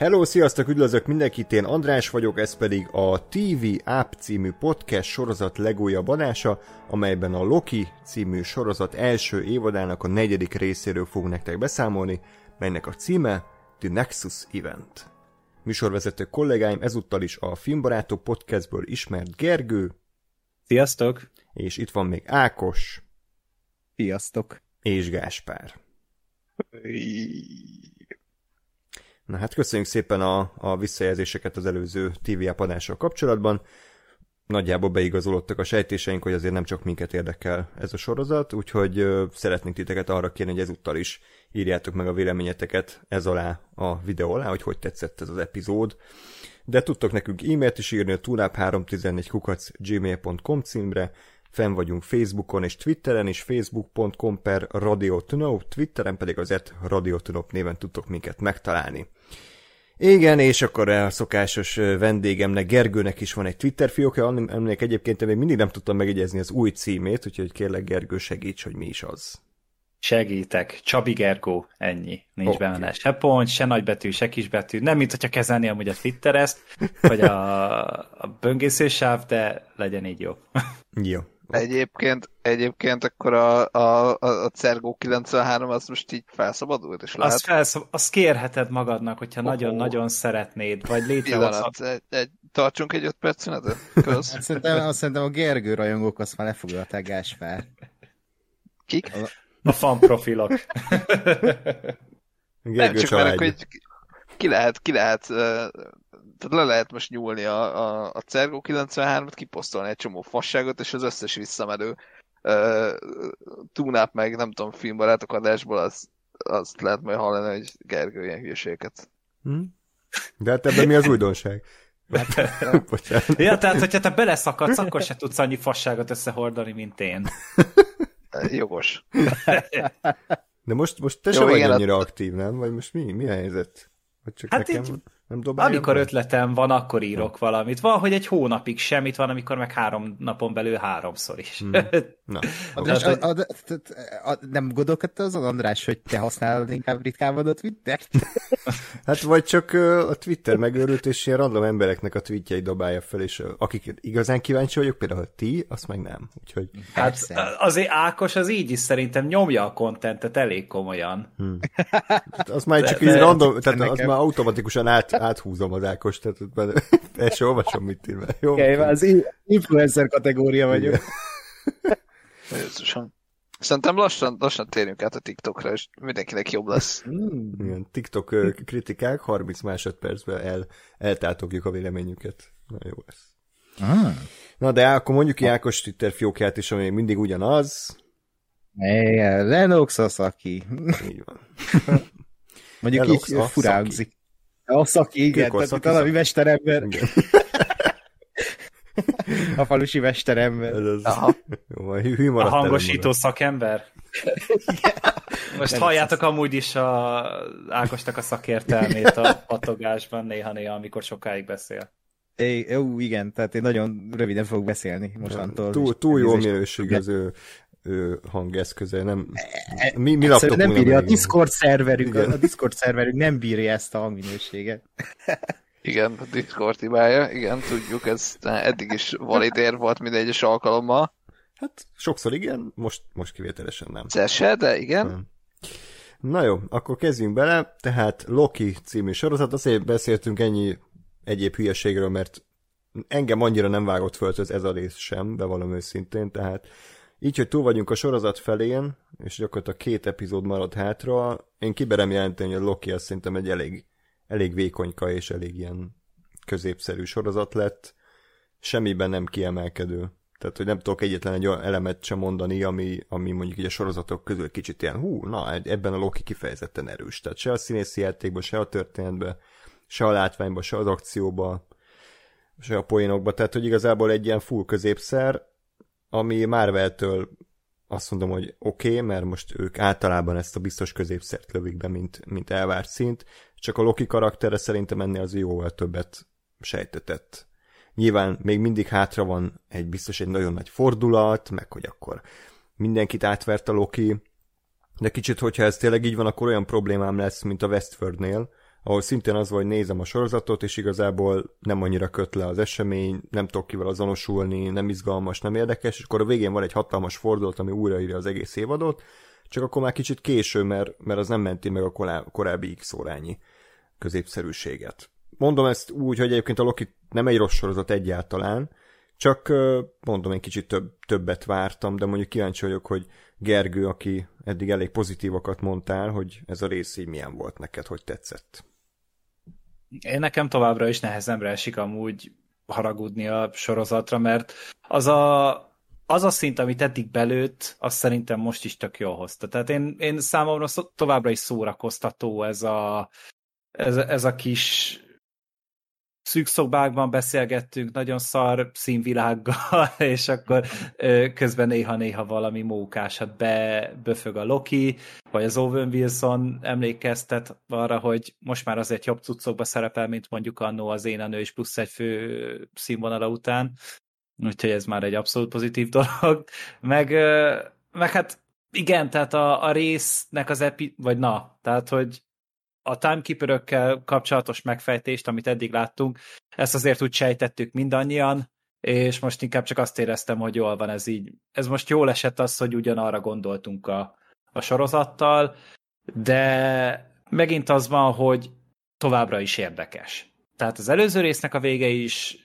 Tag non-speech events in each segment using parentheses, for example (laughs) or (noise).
Hello, sziasztok, üdvözlök mindenkit, én András vagyok, ez pedig a TV App című podcast sorozat legújabb adása, amelyben a Loki című sorozat első évadának a negyedik részéről fog nektek beszámolni, melynek a címe The Nexus Event. Műsorvezető kollégáim ezúttal is a Filmbarátok podcastből ismert Gergő. Sziasztok! És itt van még Ákos. Sziasztok! És Gáspár. Na hát köszönjük szépen a, a visszajelzéseket az előző TV adással kapcsolatban. Nagyjából beigazolódtak a sejtéseink, hogy azért nem csak minket érdekel ez a sorozat, úgyhogy szeretnénk titeket arra kérni, hogy ezúttal is írjátok meg a véleményeteket ez alá a videó alá, hogy hogy tetszett ez az epizód. De tudtok nekünk e-mailt is írni a tunap314 kukac gmail.com címre, Fenn vagyunk Facebookon és Twitteren is, facebook.com per Radio Tunop, Twitteren pedig azért Radio Tunop néven tudtok minket megtalálni. Igen, és akkor a szokásos vendégemnek, Gergőnek is van egy Twitter fiókja, aminek egyébként még mindig nem tudtam megjegyezni az új címét, úgyhogy kérlek Gergő segíts, hogy mi is az. Segítek. Csabi Gergó, ennyi. Nincs okay. benne se pont, se nagybetű, se kisbetű. Nem, mint hogyha kezelni amúgy a Twitter ezt, vagy a, a böngészősáv, de legyen így jó. (laughs) jó. Egyébként, egyébként akkor a, a, a Cergo 93 az most így felszabadult, és lehet? Azt, felszab, azt kérheted magadnak, hogyha nagyon-nagyon oh. szeretnéd, vagy létrehozhat. Egy, egy, tartsunk egy öt perc szünetet? azt, szerintem, azt szerintem a Gergő rajongók azt már lefoglalták Gásfár. Kik? A, a fan profilok. (laughs) Nem csak mert, hogy ki lehet, ki lehet tehát le lehet most nyúlni a, a, a Cergo 93-at, kiposztolni egy csomó fasságot, és az összes visszamenő uh, túnáp meg, nem tudom, filmbarátok adásból az, azt lehet majd hallani, hogy Gergő ilyen hülyeségeket. Hmm. De hát ebben mi az újdonság? (laughs) ja, tehát, hogyha te beleszakadsz, akkor se tudsz annyi fasságot összehordani, mint én. (laughs) Jogos. De most, most te Jó, sem vagy annyira aktív, nem? Vagy most mi, mi a helyzet? Vagy csak hát nekem... Így nem Amikor be? ötletem van, akkor írok ha. valamit. Van, hogy egy hónapig semmit van, amikor meg három napon belül háromszor is. Hmm. (laughs) Na. András, a, a, a, a, nem gondolkodtál azon, András, hogy te használod inkább ritkában a Twittert? (laughs) hát vagy csak a Twitter megőrült, és ilyen random embereknek a tweetjei dobálja fel, és akik igazán kíváncsi vagyok, például ti, azt meg nem. Úgyhogy... Hát azért Ákos az így is szerintem nyomja a kontentet elég komolyan. Hmm. Hát az már csak de, így random, tehát nekem... az már automatikusan át, áthúzom az Ákos, tehát (laughs) el sem olvasom, mit ír. Jó, okay, az influencer kategória vagyok. (laughs) Jézusom. Szerintem lassan, lassan térjünk át a TikTokra, és mindenkinek jobb lesz. Mm. Igen, TikTok kritikák, 30 másodpercben el, eltátogjuk a véleményüket. Na jó lesz. Ah. Na de akkor mondjuk ki Ákos Twitter fiókját is, ami mindig ugyanaz. Igen, Lennox Asaki. Így van. mondjuk Lennox így furálkozik. A szaki, igen, tehát szaki, valami mesterember. A falusi mesterember. Ez az, Aha. Jó, hű a hangosító szakember? Most Nem halljátok amúgy is a Ákosnak a szakértelmét a patogásban néha-néha, amikor sokáig beszél. É, jó, igen, tehát én nagyon röviden fogok beszélni mostantól. Túl, túl jó minőség az ő ő hangeszköze, nem... E, mi, mi nem bírja, a Discord szerverünk, a Discord szerverünk nem bírja ezt a hangminőséget. (laughs) Igen, a Discord hibája, igen, tudjuk, ez eddig is valid ér volt minden egyes alkalommal. Hát sokszor igen, most, most kivételesen nem. Szesse, de igen. Hmm. Na jó, akkor kezdjünk bele. Tehát Loki című sorozat, azért beszéltünk ennyi egyéb hülyeségről, mert engem annyira nem vágott föl ez, ez a rész sem, bevallom őszintén, tehát így, hogy túl vagyunk a sorozat felén, és gyakorlatilag két epizód marad hátra, én kiberem jelenteni, hogy a Loki az szerintem egy elég, elég vékonyka és elég ilyen középszerű sorozat lett, semmiben nem kiemelkedő. Tehát, hogy nem tudok egyetlen egy olyan elemet sem mondani, ami, ami mondjuk így a sorozatok közül kicsit ilyen, hú, na, ebben a Loki kifejezetten erős. Tehát se a színészi játékban, se a történetben, se a látványban, se az akcióban, se a poénokban. Tehát, hogy igazából egy ilyen full középszer, ami Marvel-től azt mondom, hogy oké, okay, mert most ők általában ezt a biztos középszert lövik be, mint, mint elvárt szint, csak a Loki karaktere szerintem ennél az jóval többet sejtetett. Nyilván még mindig hátra van egy biztos egy nagyon nagy fordulat, meg hogy akkor mindenkit átvert a Loki, de kicsit, hogyha ez tényleg így van, akkor olyan problémám lesz, mint a Westfordnél, ahol szintén az, hogy nézem a sorozatot, és igazából nem annyira köt le az esemény, nem tudok kivel azonosulni, nem izgalmas, nem érdekes, és akkor a végén van egy hatalmas fordulat, ami újraírja az egész évadot, csak akkor már kicsit késő, mert, mert az nem menti meg a korábbi x órányi középszerűséget. Mondom ezt úgy, hogy egyébként a Loki nem egy rossz sorozat egyáltalán, csak mondom, egy kicsit több, többet vártam, de mondjuk kíváncsi vagyok, hogy Gergő, aki eddig elég pozitívakat mondtál, hogy ez a rész így milyen volt neked, hogy tetszett. Én nekem továbbra is nehezemre esik amúgy haragudni a sorozatra, mert az a, az a szint, amit eddig belőtt, azt szerintem most is tök jól hozta. Tehát én, én számomra továbbra is szórakoztató ez a, ez, ez a kis szűk szobákban beszélgettünk, nagyon szar színvilággal, (laughs) és akkor közben néha-néha valami mókásat be, böfög a Loki, vagy az Owen Wilson emlékeztet arra, hogy most már azért jobb cuccokba szerepel, mint mondjuk annó az én a nő is plusz egy fő színvonala után, úgyhogy ez már egy abszolút pozitív (laughs) dolog. Meg, meg hát igen, tehát a, a résznek az epi, vagy na, tehát hogy a timekeeper kapcsolatos megfejtést, amit eddig láttunk, ezt azért úgy sejtettük mindannyian, és most inkább csak azt éreztem, hogy jól van ez így. Ez most jól esett az, hogy ugyanarra gondoltunk a, a sorozattal, de megint az van, hogy továbbra is érdekes. Tehát az előző résznek a vége is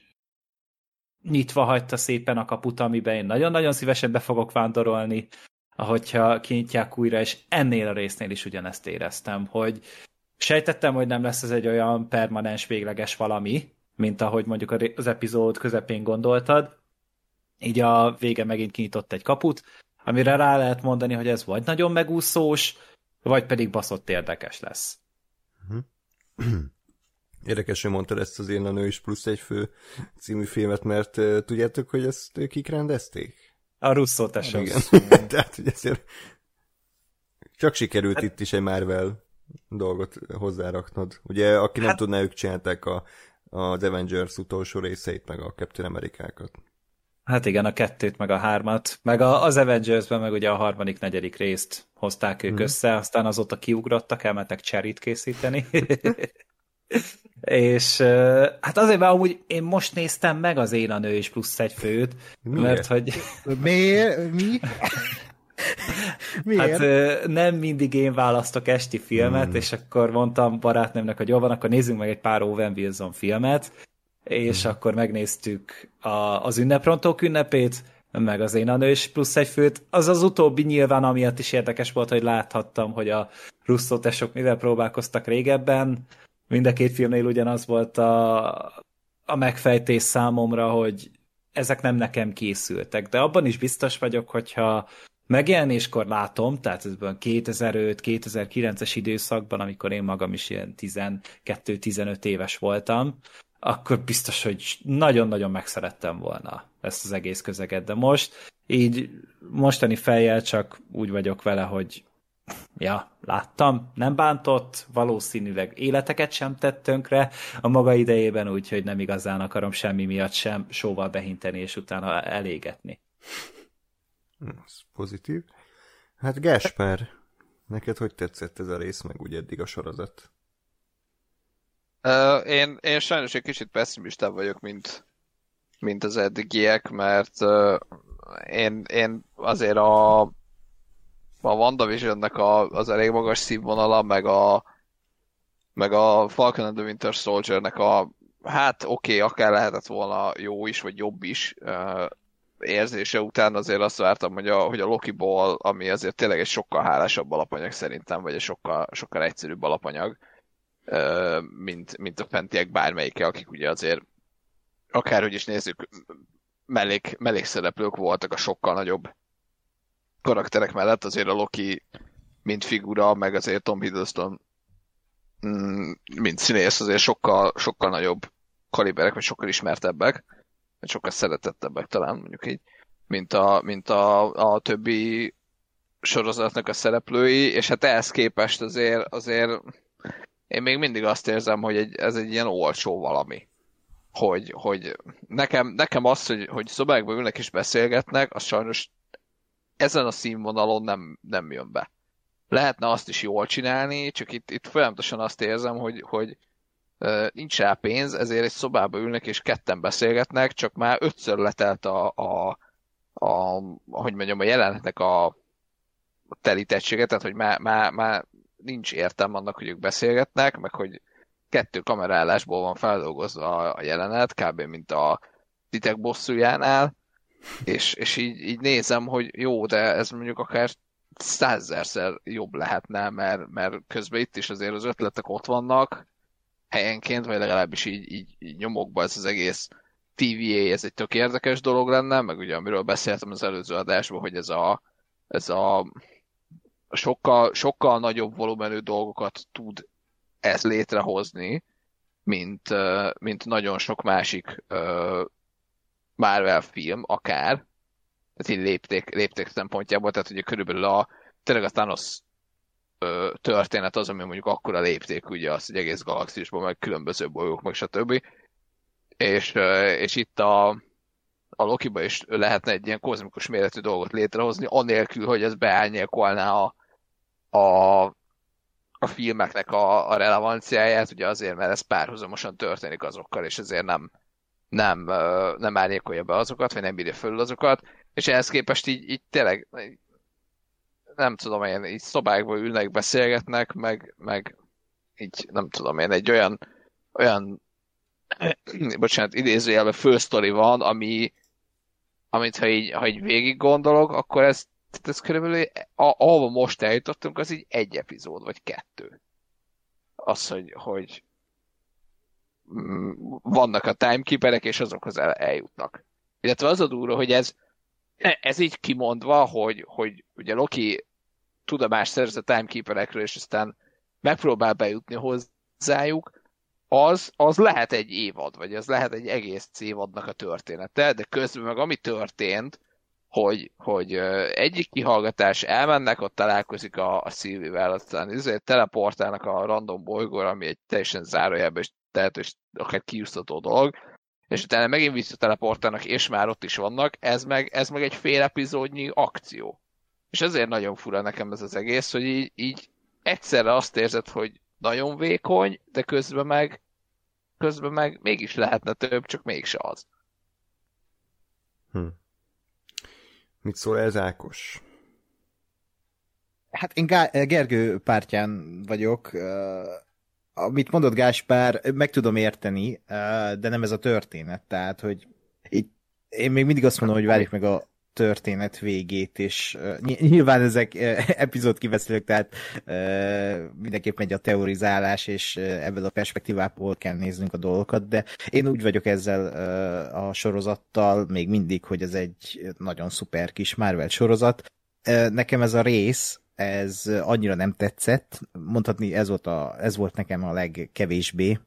nyitva hagyta szépen a kaput, amiben én nagyon-nagyon szívesen be fogok vándorolni, ahogyha kinyitják újra, és ennél a résznél is ugyanezt éreztem, hogy Sejtettem, hogy nem lesz ez egy olyan permanens, végleges valami, mint ahogy mondjuk az epizód közepén gondoltad. Így a vége megint kinyitott egy kaput, amire rá lehet mondani, hogy ez vagy nagyon megúszós, vagy pedig baszott érdekes lesz. (clears throat) Érdekes, hogy mondtad ezt az Én a nő is plusz egy fő című filmet, mert uh, tudjátok, hogy ezt kik rendezték? A Russo tesó. Igen. (laughs) Tehát, hogy ezért csak sikerült hát, itt is egy Marvel dolgot hozzáraknod. Ugye, aki nem hát... tudná, ők csinálták a, az Avengers utolsó részeit, meg a Captain Amerikákat. Hát igen, a kettőt, meg a hármat, meg a, az Avengers-ben, meg ugye a harmadik, negyedik részt hozták ők mm. össze, aztán azóta kiugrottak, elmentek cserit készíteni. (laughs) és hát azért, mert amúgy én most néztem meg az Én a nő is plusz egy főt, Miért? mert hogy... Miért? Mi? (laughs) (laughs) Miért? Hát nem mindig én választok esti filmet, hmm. és akkor mondtam barátnőmnek, hogy jó van, akkor nézzünk meg egy pár Owen Wilson filmet, és hmm. akkor megnéztük a, az ünneprontók ünnepét, meg az én a nős plusz egy főt. Az az utóbbi nyilván amiatt is érdekes volt, hogy láthattam, hogy a Russo tesok mivel próbálkoztak régebben. Mind a két filmnél ugyanaz volt a, a megfejtés számomra, hogy ezek nem nekem készültek, de abban is biztos vagyok, hogyha megjelenéskor látom, tehát ezben 2005-2009-es időszakban, amikor én magam is ilyen 12-15 éves voltam, akkor biztos, hogy nagyon-nagyon megszerettem volna ezt az egész közeget, de most így mostani fejjel csak úgy vagyok vele, hogy ja, láttam, nem bántott, valószínűleg életeket sem tett tönkre a maga idejében, úgyhogy nem igazán akarom semmi miatt sem sóval behinteni, és utána elégetni. Ez pozitív. Hát Gásper, neked hogy tetszett ez a rész, meg úgy eddig a sorozat? Uh, én, én sajnos egy kicsit pessimistább vagyok, mint, mint az eddigiek, mert uh, én, én azért a, a WandaVision-nek a, az elég magas színvonala, meg a, meg a Falcon and the Winter Soldier-nek a hát oké, okay, akár lehetett volna jó is, vagy jobb is, érzése után azért azt vártam, hogy a, hogy a Loki-ból, ami azért tényleg egy sokkal hálásabb alapanyag szerintem, vagy egy sokkal, sokkal egyszerűbb alapanyag, mint, mint a fentiek bármelyike, akik ugye azért akárhogy is nézzük, mellék, mellékszereplők voltak a sokkal nagyobb karakterek mellett, azért a Loki mint figura, meg azért Tom Hiddleston mm, mint színész azért sokkal, sokkal nagyobb kaliberek, vagy sokkal ismertebbek sokkal szeretettebbek talán mondjuk így, mint a, mint a, a többi sorozatnak a szereplői, és hát ehhez képest azért, azért én még mindig azt érzem, hogy egy, ez egy ilyen olcsó valami. Hogy, hogy nekem, nekem az, hogy, hogy szobákban ülnek és beszélgetnek, az sajnos ezen a színvonalon nem, nem jön be. lehetne azt is jól csinálni, csak itt, itt folyamatosan azt érzem, hogy, hogy nincs rá pénz, ezért egy szobába ülnek és ketten beszélgetnek, csak már ötször letelt a, a, a hogy mondjam, a jelenetnek a, telítettsége, tehát hogy már, már, már nincs értelme annak, hogy ők beszélgetnek, meg hogy kettő kamerálásból van feldolgozva a jelenet, kb. mint a titek bosszújánál, és, és így, így nézem, hogy jó, de ez mondjuk akár százezerszer jobb lehetne, mert, mert közben itt is azért az ötletek ott vannak, helyenként, vagy legalábbis így, így, így nyomokba ez az egész TVA, ez egy tök érdekes dolog lenne, meg ugye amiről beszéltem az előző adásban, hogy ez a, ez a sokkal, sokkal nagyobb volumenű dolgokat tud ez létrehozni, mint, mint nagyon sok másik Marvel film, akár, tehát így lépték, lépték szempontjából, tehát ugye körülbelül a, tényleg a Thanos ö, történet az, ami mondjuk akkora lépték ugye az egy egész galaxisban, meg különböző bolygók, meg stb. És, ö, és itt a, a Lokiba is lehetne egy ilyen kozmikus méretű dolgot létrehozni, anélkül, hogy ez beányékolná a, a, a filmeknek a, a relevanciáját, ugye azért, mert ez párhuzamosan történik azokkal, és ezért nem, nem, nem árnyékolja be azokat, vagy nem bírja föl azokat, és ehhez képest így, így tényleg nem tudom én, így szobákban ülnek, beszélgetnek, meg, meg így nem tudom én, egy olyan, olyan (clears throat) bocsánat, idézőjelben fősztori van, ami, amit ha így, ha így végig gondolok, akkor ez, ez körülbelül, ahova most eljutottunk, az így egy epizód, vagy kettő. Az, hogy, hogy vannak a timekeeperek, és azokhoz el, eljutnak. Illetve az a durva, hogy ez, ez így kimondva, hogy, hogy ugye Loki tudomást szerez a timekeeperekről, és aztán megpróbál bejutni hozzájuk, az, az lehet egy évad, vagy az lehet egy egész évadnak a története, de közben meg ami történt, hogy, hogy egyik kihallgatás elmennek, ott találkozik a, a Szilvivel, aztán ezért teleportálnak a random bolygóra, ami egy teljesen zárójelben és tehetős, akár kiúsztató dolog, és utána megint visszateleportálnak, és már ott is vannak, ez meg, ez meg egy fél epizódnyi akció. És ezért nagyon fura nekem ez az egész, hogy így, így egyszerre azt érzed, hogy nagyon vékony, de közben meg közben meg mégis lehetne több, csak mégse az. Hm. Mit szól ez Ákos? Hát én Gá- Gergő pártján vagyok. Uh, amit mondott Gáspár, meg tudom érteni, uh, de nem ez a történet. Tehát, hogy így, én még mindig azt mondom, hogy várjuk meg a történet végét, és uh, nyilván ezek uh, epizód kiveszélők, tehát uh, mindenképp megy a teorizálás, és ebből a perspektívából kell néznünk a dolgokat, de én úgy vagyok ezzel a sorozattal még mindig, hogy ez egy nagyon szuper kis Marvel sorozat. Nekem ez a rész, ez annyira nem tetszett, mondhatni ez volt, a, ez volt nekem a legkevésbé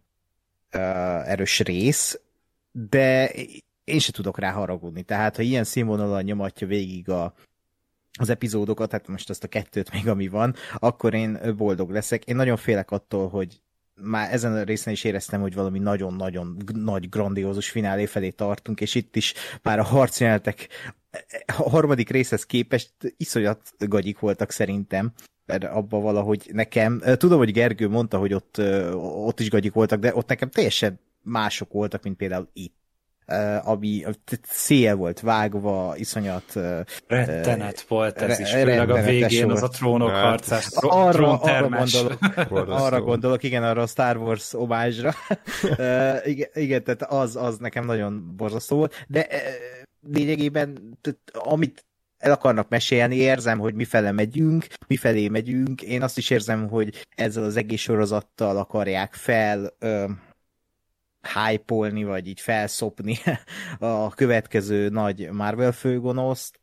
erős rész, de én se tudok rá haragudni. Tehát, ha ilyen színvonalon nyomatja végig a, az epizódokat, hát most azt a kettőt még, ami van, akkor én boldog leszek. Én nagyon félek attól, hogy már ezen a részen is éreztem, hogy valami nagyon-nagyon nagy, grandiózus finálé felé tartunk, és itt is már a harcjelenetek a harmadik részhez képest iszonyat gagyik voltak szerintem abba valahogy nekem, tudom, hogy Gergő mondta, hogy ott, ott is gagyik voltak, de ott nekem teljesen mások voltak, mint például itt ami szél volt vágva, iszonyat... Uh, rettenet volt ez is, főleg a végén volt. az a trónok hát. harcás, arra, arra gondolok, (laughs) arra gondolok, igen, arra a Star Wars omázsra. (laughs) igen, igen, tehát az, az nekem nagyon borzasztó volt, de lényegében, amit el akarnak mesélni, érzem, hogy mifele megyünk, mifelé megyünk, én azt is érzem, hogy ezzel az egész sorozattal akarják fel uh, hype vagy így felszopni (laughs) a következő nagy Marvel főgonoszt.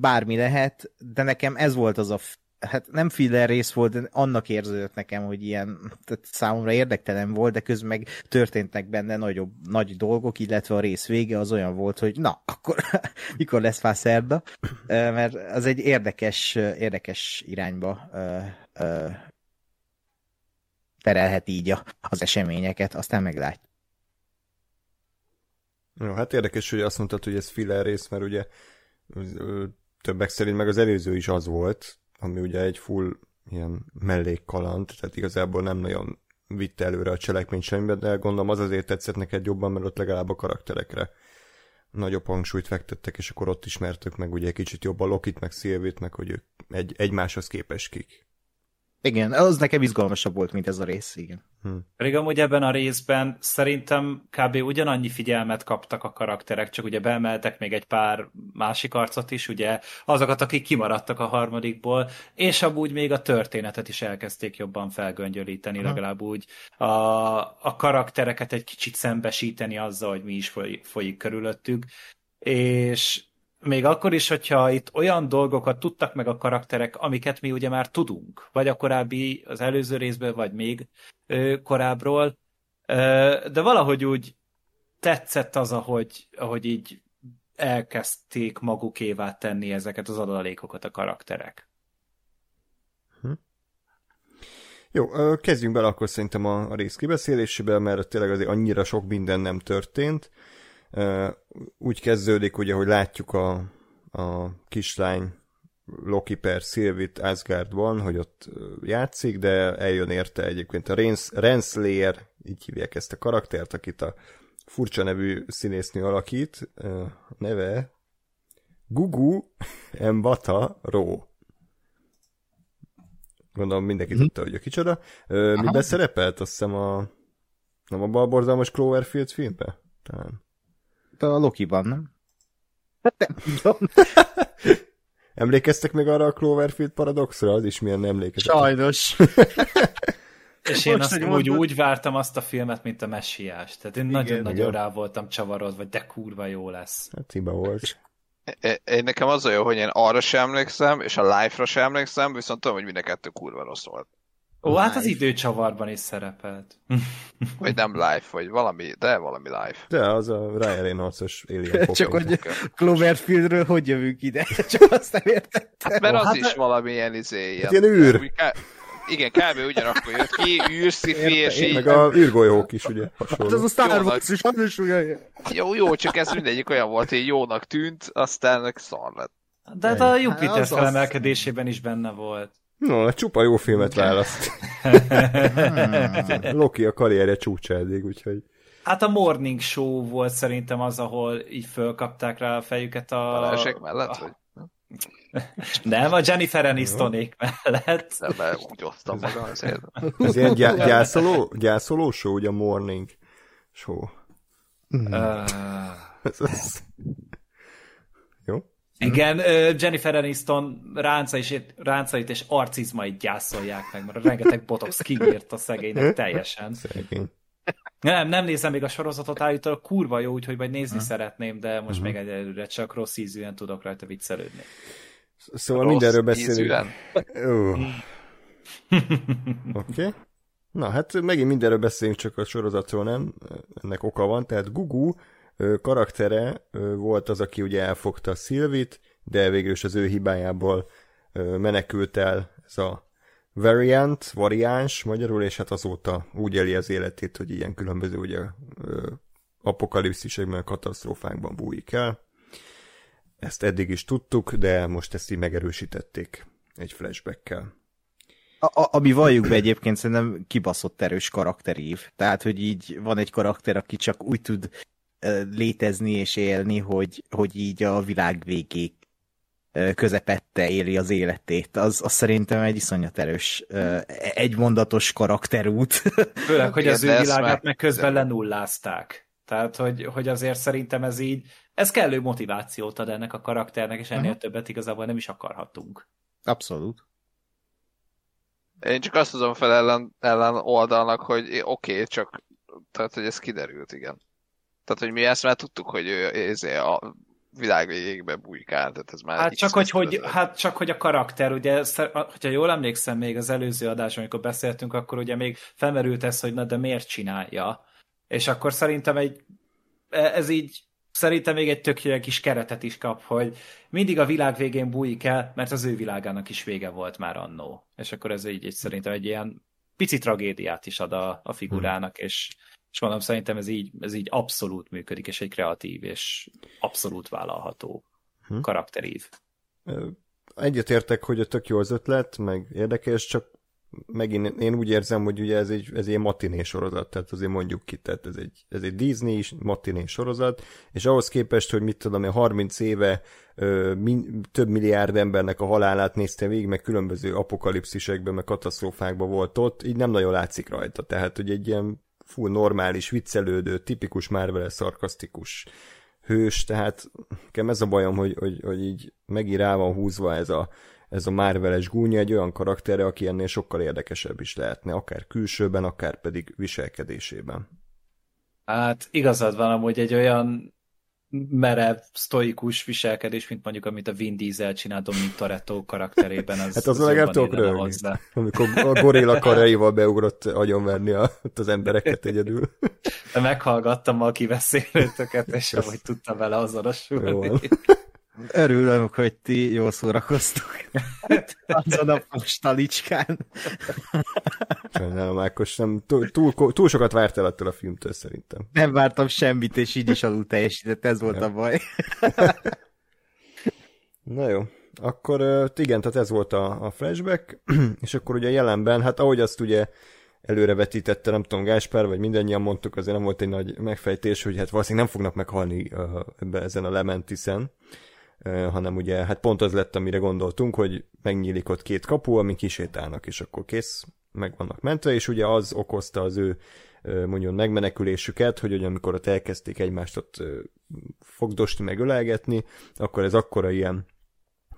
Bármi lehet, de nekem ez volt az a hát nem filler rész volt, de annak érződött nekem, hogy ilyen tehát számomra érdektelen volt, de közben meg történtek benne nagyobb, nagy dolgok, illetve a rész vége az olyan volt, hogy na, akkor (laughs) mikor lesz már szerda, mert az egy érdekes, érdekes irányba terelhet így a, az eseményeket, aztán meglátjuk. Jó, hát érdekes, hogy azt mondtad, hogy ez filler rész, mert ugye többek szerint meg az előző is az volt, ami ugye egy full ilyen mellékkaland, tehát igazából nem nagyon vitte előre a cselekményt semmibe, de gondolom az azért tetszett neked jobban, mert ott legalább a karakterekre nagyobb hangsúlyt fektettek, és akkor ott ismertük meg ugye kicsit jobban Lokit, meg Szilvit, meg hogy ők egy, egymáshoz képes kik. Igen, az nekem izgalmasabb volt, mint ez a rész, igen. Hm. Pedig amúgy ebben a részben szerintem kb. ugyanannyi figyelmet kaptak a karakterek, csak ugye beemeltek még egy pár másik arcot is, ugye azokat, akik kimaradtak a harmadikból, és amúgy még a történetet is elkezdték jobban felgöngyölíteni, Aha. legalább úgy a, a karaktereket egy kicsit szembesíteni azzal, hogy mi is foly, folyik körülöttük, és még akkor is, hogyha itt olyan dolgokat tudtak meg a karakterek, amiket mi ugye már tudunk, vagy a korábbi, az előző részből, vagy még ö, korábbról, ö, de valahogy úgy tetszett az, ahogy, ahogy így elkezdték magukévá tenni ezeket az adalékokat a karakterek. Hm. Jó, kezdjünk bele akkor szerintem a, a rész kibeszélésébe, mert tényleg azért annyira sok minden nem történt úgy kezdődik, ugye, hogy látjuk a, a kislány Loki per Sylvit Asgardban, hogy ott játszik, de eljön érte egyébként a Rens, Renslayer, így hívják ezt a karaktert, akit a furcsa nevű színésznő alakít, neve Gugu Mbata Ro. Gondolom mindenki mm. tudta, hogy a kicsoda. Miben szerepelt? Azt hiszem a nem a balborzalmas Cloverfield filmbe? Talán a Loki-ban, nem? Hát nem tudom. (laughs) Emlékeztek meg arra a Cloverfield paradoxra? Az is milyen emlékezet. Sajnos. (laughs) És én Most, azt úgy, úgy vártam azt a filmet, mint a messiás. Tehát én nagyon-nagyon rá voltam csavarodva, hogy de kurva jó lesz. Hát hiba volt. Én, én nekem az a jó, hogy én arra sem emlékszem, és a live-ra sem emlékszem, viszont tudom, hogy mind a kettő kurva rossz volt. Ó, live. hát az időcsavarban is szerepelt. (laughs) Vagy nem live, vagy valami, de valami live. De az a Ryan Reynolds-os Alien Csak hogy Cloverfieldről hogy jövünk ide? (laughs) Csak azt nem értettem. Hát mert az hát, is valami ilyen izé. Ilyen, hát ilyen űr. Igen, kb. ugyanakkor jött ki, űrszifi, és így... Meg a űrgolyók is, ugye, hasonló. Hát az a Star Wars is, az is ugye. Jó, jó, csak ez mindegyik olyan volt, hogy jónak tűnt, aztán szar lett. De hát a Jupiter hát felemelkedésében is benne volt. No, csupa jó filmet választ. (laughs) Loki a karrierje csúcsa eddig, úgyhogy... Hát a Morning Show volt szerintem az, ahol így fölkapták rá a fejüket a... Balázsék mellett, a... vagy? Nem, a Jennifer Anistonék mellett. Nem, mert úgy osztam maga azért. Ez ilyen gyá- gyászoló, gyászoló show, ugye a Morning Show. Uh... ez, ez... Igen, Jennifer Aniston ráncait, ráncait és arcizmait gyászolják meg, mert rengeteg botox kiírt a szegénynek (laughs) teljesen. Szegény. Nem, nem nézem még a sorozatot, állítólag kurva jó, úgyhogy majd nézni uh-huh. szeretném, de most uh-huh. még egyelőre csak rossz ízűen tudok rajta viccelődni. Szóval rossz mindenről beszélünk. Oké. Okay. Na, hát megint mindenről beszélünk, csak a sorozatról nem. Ennek oka van, tehát Gugu karaktere volt az, aki ugye elfogta Szilvit, de végül is az ő hibájából menekült el ez a variant, variáns magyarul, és hát azóta úgy éli az életét, hogy ilyen különböző ugye apokalipszisekben, katasztrófákban bújik el. Ezt eddig is tudtuk, de most ezt így megerősítették egy flashbackkel. A, a, ami valljuk be egyébként szerintem kibaszott erős karakterív. Tehát, hogy így van egy karakter, aki csak úgy tud létezni és élni, hogy, hogy így a világ végéig közepette éli az életét. Az, az szerintem egy iszonyat erős, egymondatos karakterút. (laughs) Főleg, hogy az ő világát meg közben lenullázták. Tehát, hogy, hogy azért szerintem ez így, ez kellő motivációt ad ennek a karakternek, és ennél uh-huh. többet igazából nem is akarhatunk. Abszolút. Én csak azt tudom fel ellen, ellen oldalnak, hogy oké, okay, csak tehát, hogy ez kiderült, igen. Tehát, hogy mi ezt már tudtuk, hogy ő ezé a világ végébe bujkál, tehát ez már... Hát csak, hogy, hogy, hát csak, hogy a karakter, ugye, hogyha jól emlékszem még az előző adáson, amikor beszéltünk, akkor ugye még felmerült ez, hogy na de miért csinálja. És akkor szerintem egy, e, ez így szerintem még egy tök kis keretet is kap, hogy mindig a világ végén bújik el, mert az ő világának is vége volt már annó. És akkor ez így, így szerintem egy ilyen pici tragédiát is ad a, a figurának, hmm. és és mondom, szerintem ez így, ez így abszolút működik, és egy kreatív és abszolút vállalható hm. karakterív. egyetértek, hogy a tök jó az ötlet, meg érdekes, csak megint én úgy érzem, hogy ugye ez egy, ez egy matiné sorozat, tehát azért mondjuk ki, tehát ez egy, ez egy Disney is matiné sorozat, és ahhoz képest, hogy mit tudom én, 30 éve ö, min, több milliárd embernek a halálát nézte végig, meg különböző apokalipszisekben, meg katasztrófákban volt ott, így nem nagyon látszik rajta, tehát hogy egy ilyen full normális, viccelődő, tipikus Marvel szarkasztikus hős, tehát nekem ez a bajom, hogy, hogy, hogy így megint rá van húzva ez a, ez a Marveles gúnya egy olyan karakterre, aki ennél sokkal érdekesebb is lehetne, akár külsőben, akár pedig viselkedésében. Hát igazad van amúgy egy olyan merev, sztoikus viselkedés, mint mondjuk amit a Vin Diesel csinál Dominic Toretto karakterében. Az, hát az, az legalább tudok röhögni. Amikor a gorilla karjaival beugrott agyonverni a, az embereket egyedül. De meghallgattam a kiveszélőtöket, és amúgy tudtam vele azonosulni. Örülök, hogy ti jól szórakoztok. Azon a postalicskán. Sajnálom, Ákos, nem, túl, túl, túl sokat vártál ettől a filmtől szerintem. Nem vártam semmit, és így is alul teljesített, ez volt ja. a baj. Na jó, akkor igen, tehát ez volt a, a flashback, (clears throat) és akkor ugye jelenben, hát ahogy azt ugye előrevetítette, nem tudom, Gáspár, vagy mindannyian mondtuk, azért nem volt egy nagy megfejtés, hogy hát valószínűleg nem fognak meghalni uh, ebbe, ezen a Lementisen, hanem ugye hát pont az lett, amire gondoltunk, hogy megnyílik ott két kapu, ami kisétálnak, és akkor kész, meg vannak mentve, és ugye az okozta az ő mondjon megmenekülésüket, hogy ugye amikor ott elkezdték egymást ott fogdosni, meg ölelgetni, akkor ez akkora ilyen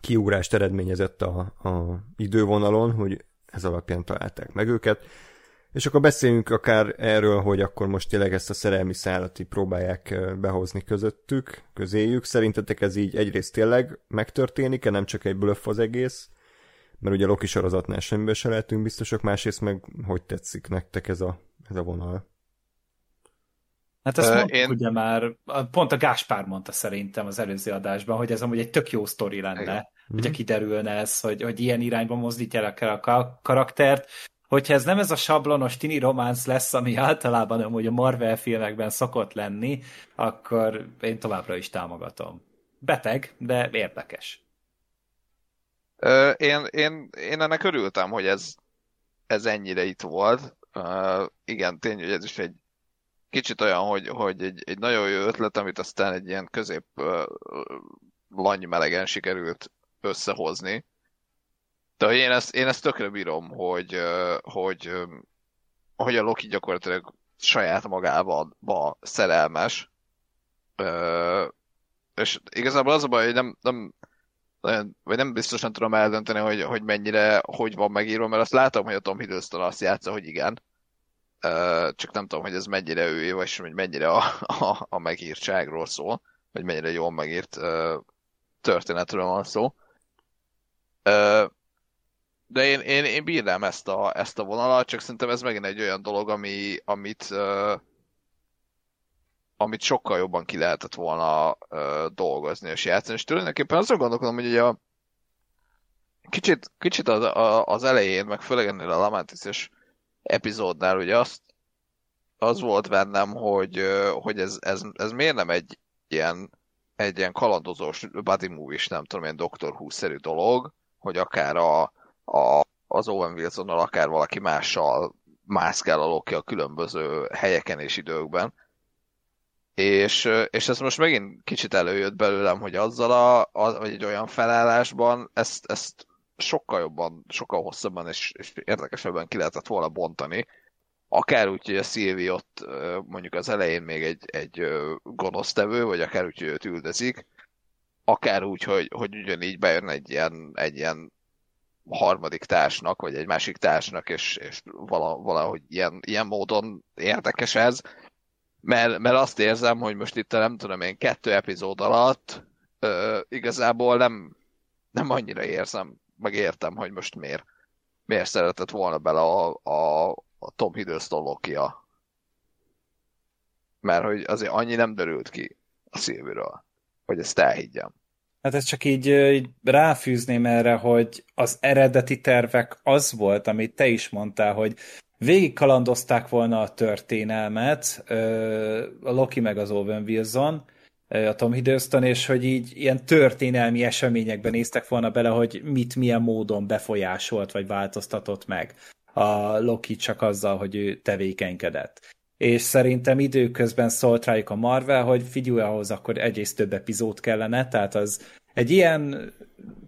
kiugrást eredményezett a, a idővonalon, hogy ez alapján találták meg őket, és akkor beszéljünk akár erről, hogy akkor most tényleg ezt a szerelmi szállat próbálják behozni közöttük, közéjük. Szerintetek ez így egyrészt tényleg megtörténik-e, nem csak egy blöff az egész? Mert ugye Loki sorozatnál semmibe se lehetünk biztosak, másrészt meg hogy tetszik nektek ez a, ez a vonal? Hát ezt mondtuk én... ugye már, pont a Gáspár mondta szerintem az előző adásban, hogy ez amúgy egy tök jó sztori lenne, Igen. hogyha kiderülne ez, hogy, hogy ilyen irányba mozdítják el a karaktert, hogyha ez nem ez a sablonos tini románc lesz, ami általában amúgy a Marvel filmekben szokott lenni, akkor én továbbra is támogatom. Beteg, de érdekes. Ö, én, én, én ennek örültem, hogy ez, ez ennyire itt volt. Ö, igen, tény, hogy ez is egy kicsit olyan, hogy, hogy egy, egy nagyon jó ötlet, amit aztán egy ilyen közép uh, melegen sikerült összehozni de én ezt, én ezt tökre bírom, hogy, hogy, hogy a Loki gyakorlatilag saját magában szerelmes. És igazából az a baj, hogy nem, nem, vagy nem biztosan tudom eldönteni, hogy, hogy mennyire, hogy van megírva, mert azt látom, hogy a Tom Hiddleston azt játsza, hogy igen. Csak nem tudom, hogy ez mennyire ő, vagy hogy mennyire a, a, a megírtságról szól, vagy mennyire jól megírt történetről van szó de én, én, én bírnám ezt a, ezt a vonalat, csak szerintem ez megint egy olyan dolog, ami, amit, uh, amit sokkal jobban ki lehetett volna uh, dolgozni és játszani. És tulajdonképpen azon gondolkodom, hogy ugye a kicsit, kicsit az, a, az elején, meg főleg ennél a Lamentis epizódnál ugye azt, az volt bennem, hogy, hogy ez, ez, ez miért nem egy ilyen, egy ilyen kalandozós buddy movie nem tudom, ilyen Doctor Who-szerű dolog, hogy akár a, a, az Owen wilson akár valaki mással mászkál a Loki a különböző helyeken és időkben. És, és ez most megint kicsit előjött belőlem, hogy azzal a, a vagy egy olyan felállásban ezt, ezt sokkal jobban, sokkal hosszabban és, és érdekesebben ki lehetett volna bontani. Akár úgy, hogy a Szilvi ott mondjuk az elején még egy, egy gonosztevő, vagy akár úgy, hogy őt üldözik, akár úgy, hogy, hogy ugyanígy bejön egy ilyen, egy ilyen harmadik társnak, vagy egy másik társnak, és, és valahogy ilyen, ilyen módon érdekes ez. Mert, mert azt érzem, hogy most itt nem tudom én, kettő epizód alatt ö, igazából nem, nem annyira érzem, meg értem, hogy most miért, miért szeretett volna bele a, a, a Tom Hiddleston Lokia. Mert hogy azért annyi nem derült ki a szilviről, hogy ezt elhiggyem. Hát ezt csak így, így ráfűzném erre, hogy az eredeti tervek az volt, amit te is mondtál, hogy végig kalandozták volna a történelmet, a Loki meg az Owen Wilson, a Tom Hiddleston, és hogy így ilyen történelmi eseményekben néztek volna bele, hogy mit milyen módon befolyásolt, vagy változtatott meg a Loki csak azzal, hogy ő tevékenykedett. És szerintem időközben szólt rájuk a Marvel, hogy figyelj ahhoz, akkor egyrészt több epizód kellene, tehát az egy ilyen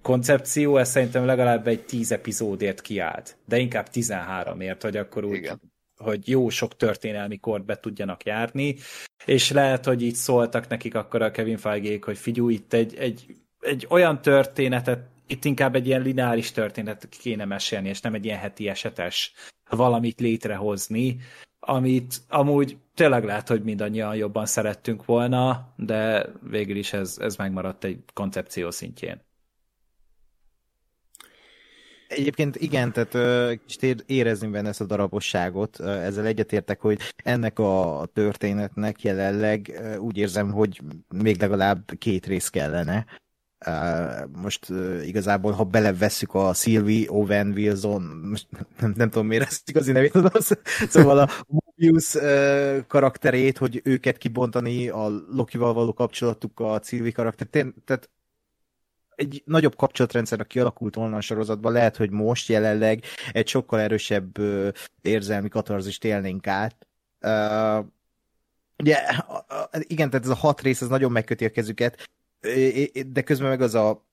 koncepció, ez szerintem legalább egy tíz epizódért kiállt, de inkább 13ért, hogy akkor úgy Igen. hogy jó sok történelmi kort be tudjanak járni, és lehet, hogy így szóltak nekik akkor a Kevin feige hogy figyú, itt egy, egy, egy olyan történetet, itt inkább egy ilyen lineáris történetet kéne mesélni, és nem egy ilyen heti esetes valamit létrehozni, amit amúgy tényleg lehet, hogy mindannyian jobban szerettünk volna, de végül is ez, ez megmaradt egy koncepció szintjén. Egyébként igen, tehát kicsit érezni benne ezt a darabosságot, ezzel egyetértek, hogy ennek a történetnek jelenleg úgy érzem, hogy még legalább két rész kellene. Most igazából, ha belevesszük a Sylvie Owen Wilson, most nem, nem tudom miért ezt igazi nevét tudom, (laughs) szóval a Mobius karakterét, hogy őket kibontani, a Lokival való kapcsolatuk, a Sylvie karakter, tehát egy nagyobb kapcsolatrendszer, kialakult volna a sorozatban, lehet, hogy most jelenleg egy sokkal erősebb érzelmi katarzist élnénk át. Uh, ugye, igen, tehát ez a hat rész, ez nagyon megköti a kezüket, de közben meg az a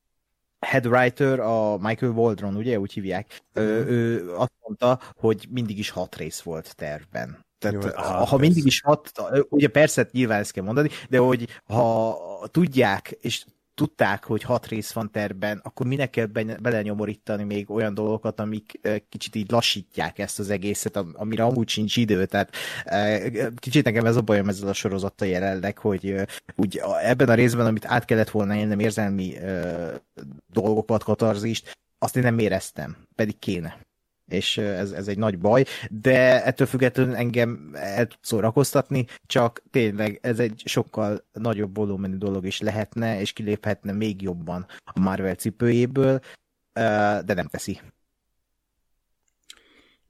head writer, a Michael Waldron, ugye, úgy hívják, ő, mhm. ő azt mondta, hogy mindig is hat rész volt tervben. Tehát Jó, ha, ha mindig is hat, ugye persze nyilván ezt kell mondani, de hogy ha tudják, és tudták, hogy hat rész van terben, akkor minek kell belenyomorítani még olyan dolgokat, amik kicsit így lassítják ezt az egészet, amire amúgy sincs idő. Tehát kicsit nekem ez a bajom ezzel a sorozattal jelenleg, hogy úgy ebben a részben, amit át kellett volna élnem érzelmi dolgokat, katarzist, azt én nem éreztem, pedig kéne és ez, ez egy nagy baj, de ettől függetlenül engem el tud szórakoztatni, csak tényleg ez egy sokkal nagyobb volumenű dolog is lehetne, és kiléphetne még jobban a Marvel cipőjéből, de nem teszi.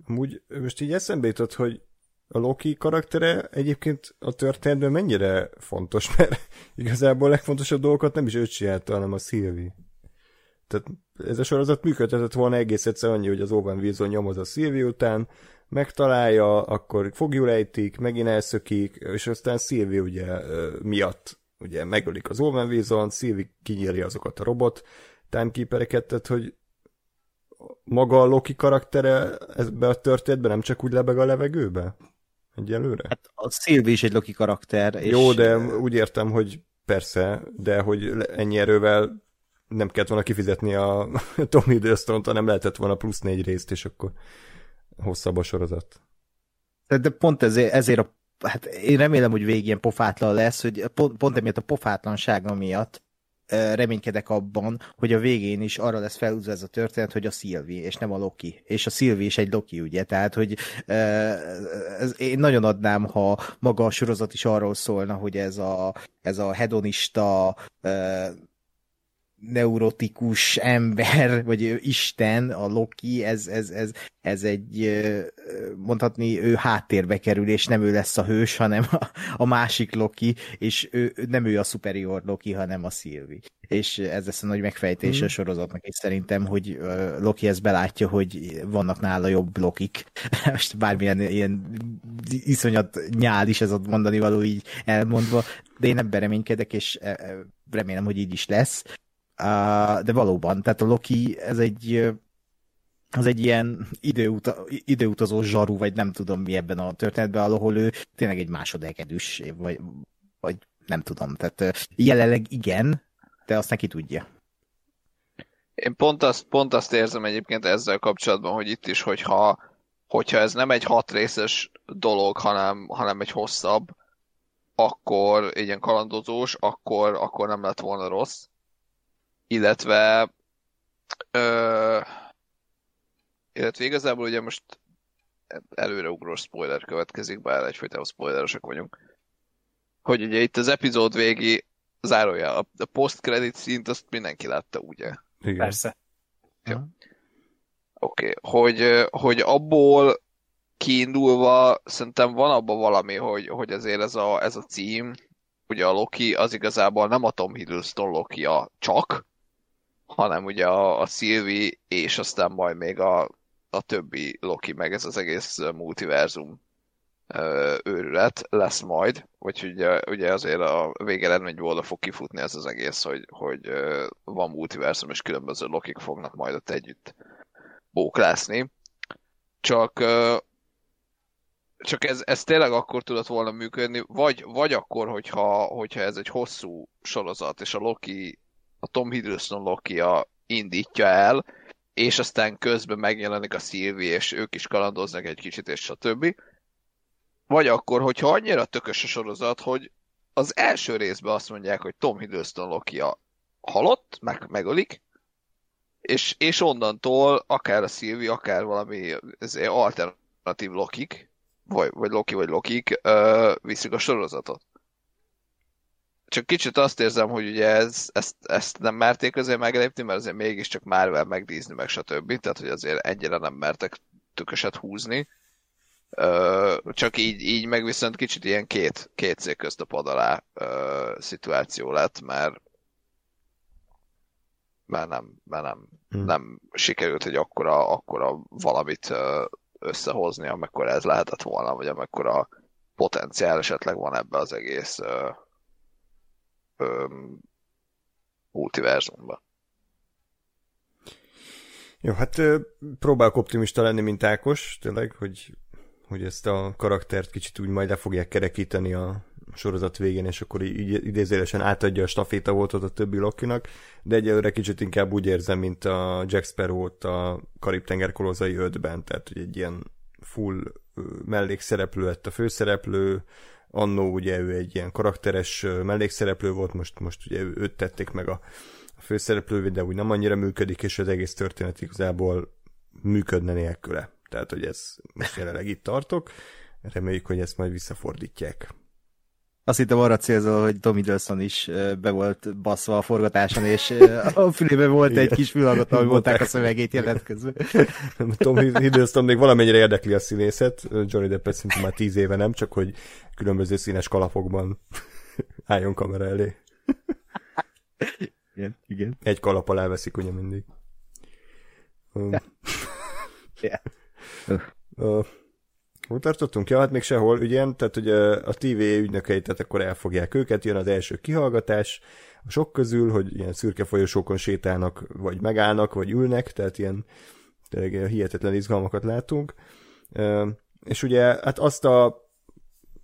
Amúgy most így eszembe jutott, hogy a Loki karaktere egyébként a történetben mennyire fontos, (laughs) mert igazából a legfontosabb dolgokat nem is ő csinálta, hanem a Sylvie. Tehát ez a sorozat működhetett volna egész egyszer annyi, hogy az Owen Wilson nyomoz a Sylvie után, megtalálja, akkor fogjul ejtik, megint elszökik, és aztán Sylvie ugye miatt ugye megölik az Owen Wilson, Sylvie kinyírja azokat a robot timekeepereket, tehát hogy maga a Loki karaktere ebbe a történetben nem csak úgy lebeg a levegőbe? Egyelőre? Hát a Sylvie is egy Loki karakter. És... Jó, de úgy értem, hogy persze, de hogy ennyi erővel nem kellett volna kifizetni a (laughs) Tommy Hiddleston-t, hanem lehetett volna plusz négy részt, és akkor hosszabb a sorozat. De pont ezért, ezért a, hát én remélem, hogy végén ilyen pofátlan lesz, hogy pont, pont emiatt a pofátlansága miatt reménykedek abban, hogy a végén is arra lesz felhúzva ez a történet, hogy a Sylvie, és nem a Loki. És a Sylvie is egy Loki, ugye? Tehát, hogy ez, én nagyon adnám, ha maga a sorozat is arról szólna, hogy ez a, ez a hedonista neurotikus ember, (laughs) vagy Isten, a Loki, ez, ez, ez, ez egy, mondhatni, ő háttérbe kerül, és nem ő lesz a hős, hanem a, a másik Loki, és ő, nem ő a superior Loki, hanem a Sylvie. És ez lesz a nagy megfejtés a sorozatnak, és szerintem, hogy Loki ezt belátja, hogy vannak nála jobb Lokik. (laughs) Most bármilyen ilyen iszonyat nyál is ez a mondani való így elmondva, de én ebben reménykedek, és remélem, hogy így is lesz de valóban, tehát a Loki ez egy az egy ilyen időuta, időutazó zsaru, vagy nem tudom mi ebben a történetben, ahol ő tényleg egy másodegedűs, vagy, vagy nem tudom. Tehát jelenleg igen, de azt neki tudja. Én pont azt, pont azt érzem egyébként ezzel kapcsolatban, hogy itt is, hogyha, hogyha ez nem egy hat részes dolog, hanem, hanem egy hosszabb, akkor egy ilyen kalandozós, akkor, akkor nem lett volna rossz illetve ö, illetve igazából ugye most előreugrós spoiler következik, bár egyfajta spoileresek vagyunk, hogy ugye itt az epizód végi zárója, a, a post-credit szint azt mindenki látta, ugye? Igen. Persze. Oké, okay. hogy, hogy abból kiindulva szerintem van abban valami, hogy, hogy azért ez a, ez a cím, ugye a Loki az igazából nem a Tom Hiddleston loki -a csak, hanem ugye a, a Sylvie, és aztán majd még a, a többi Loki, meg ez az egész multiverzum őrület lesz majd, vagy ugye, ugye azért a végeredményből oda fog kifutni ez az egész, hogy, hogy van multiverzum, és különböző lokik fognak majd ott együtt bóklászni. Csak csak ez, ez tényleg akkor tudott volna működni, vagy, vagy akkor, hogyha, hogyha ez egy hosszú sorozat, és a Loki, a Tom Hiddleston loki indítja el, és aztán közben megjelenik a Sylvie, és ők is kalandoznak egy kicsit, és stb. Vagy akkor, hogyha annyira tökös a sorozat, hogy az első részben azt mondják, hogy Tom Hiddleston loki halott, meg, megölik, és, és onnantól akár a Sylvie, akár valami alternatív lokik, vagy, vagy Loki, vagy Lokik uh, viszik a sorozatot. Csak kicsit azt érzem, hogy ugye ez, ezt, ezt nem merték azért meglépni, mert azért mégiscsak Marvel megdízni, meg stb. Tehát, hogy azért ennyire nem mertek tököset húzni. Csak így, így meg viszont kicsit ilyen két, két cég közt a pad alá szituáció lett, mert mert nem, mert nem, hmm. nem sikerült, hogy akkora, akkora valamit összehozni, amikor ez lehetett volna, vagy amikor a potenciál esetleg van ebbe az egész ö, multiverzumban. Jó, hát próbálok optimista lenni, mint Ákos, tényleg, hogy, hogy ezt a karaktert kicsit úgy majd le fogják kerekíteni a sorozat végén, és akkor így idézélesen átadja a staféta voltot a többi Lokinak, de egyelőre kicsit inkább úgy érzem, mint a Jack Sparrow-t a Karib-tenger kolozai 5-ben, tehát hogy egy ilyen full mellékszereplő lett a főszereplő, annó ugye ő egy ilyen karakteres mellékszereplő volt, most, most ugye őt tették meg a, a főszereplővé, de úgy nem annyira működik, és az egész történet igazából működne nélküle. Tehát, hogy ez most jelenleg itt tartok, reméljük, hogy ezt majd visszafordítják. Azt hittem arra célzol, hogy Tommy Hiddleston is be volt baszva a forgatáson, és a fülében volt Igen. egy kis fülhallgató, ahogy mondták a szövegét jelent közben. Tom Hiddleston még valamennyire érdekli a színészet, Johnny Depp szerintem már tíz éve nem, csak hogy különböző színes kalapokban (laughs) álljon kamera elé. Igen, igen. Egy kalap alá veszik ugye mindig. Um, yeah. uh, Hol tartottunk? Ja, hát még sehol, ugye, tehát hogy a TV ügynökeit, tehát akkor elfogják őket, jön az első kihallgatás, a sok közül, hogy ilyen szürke folyosókon sétálnak, vagy megállnak, vagy ülnek, tehát ilyen tényleg hihetetlen izgalmakat látunk. És ugye, hát azt a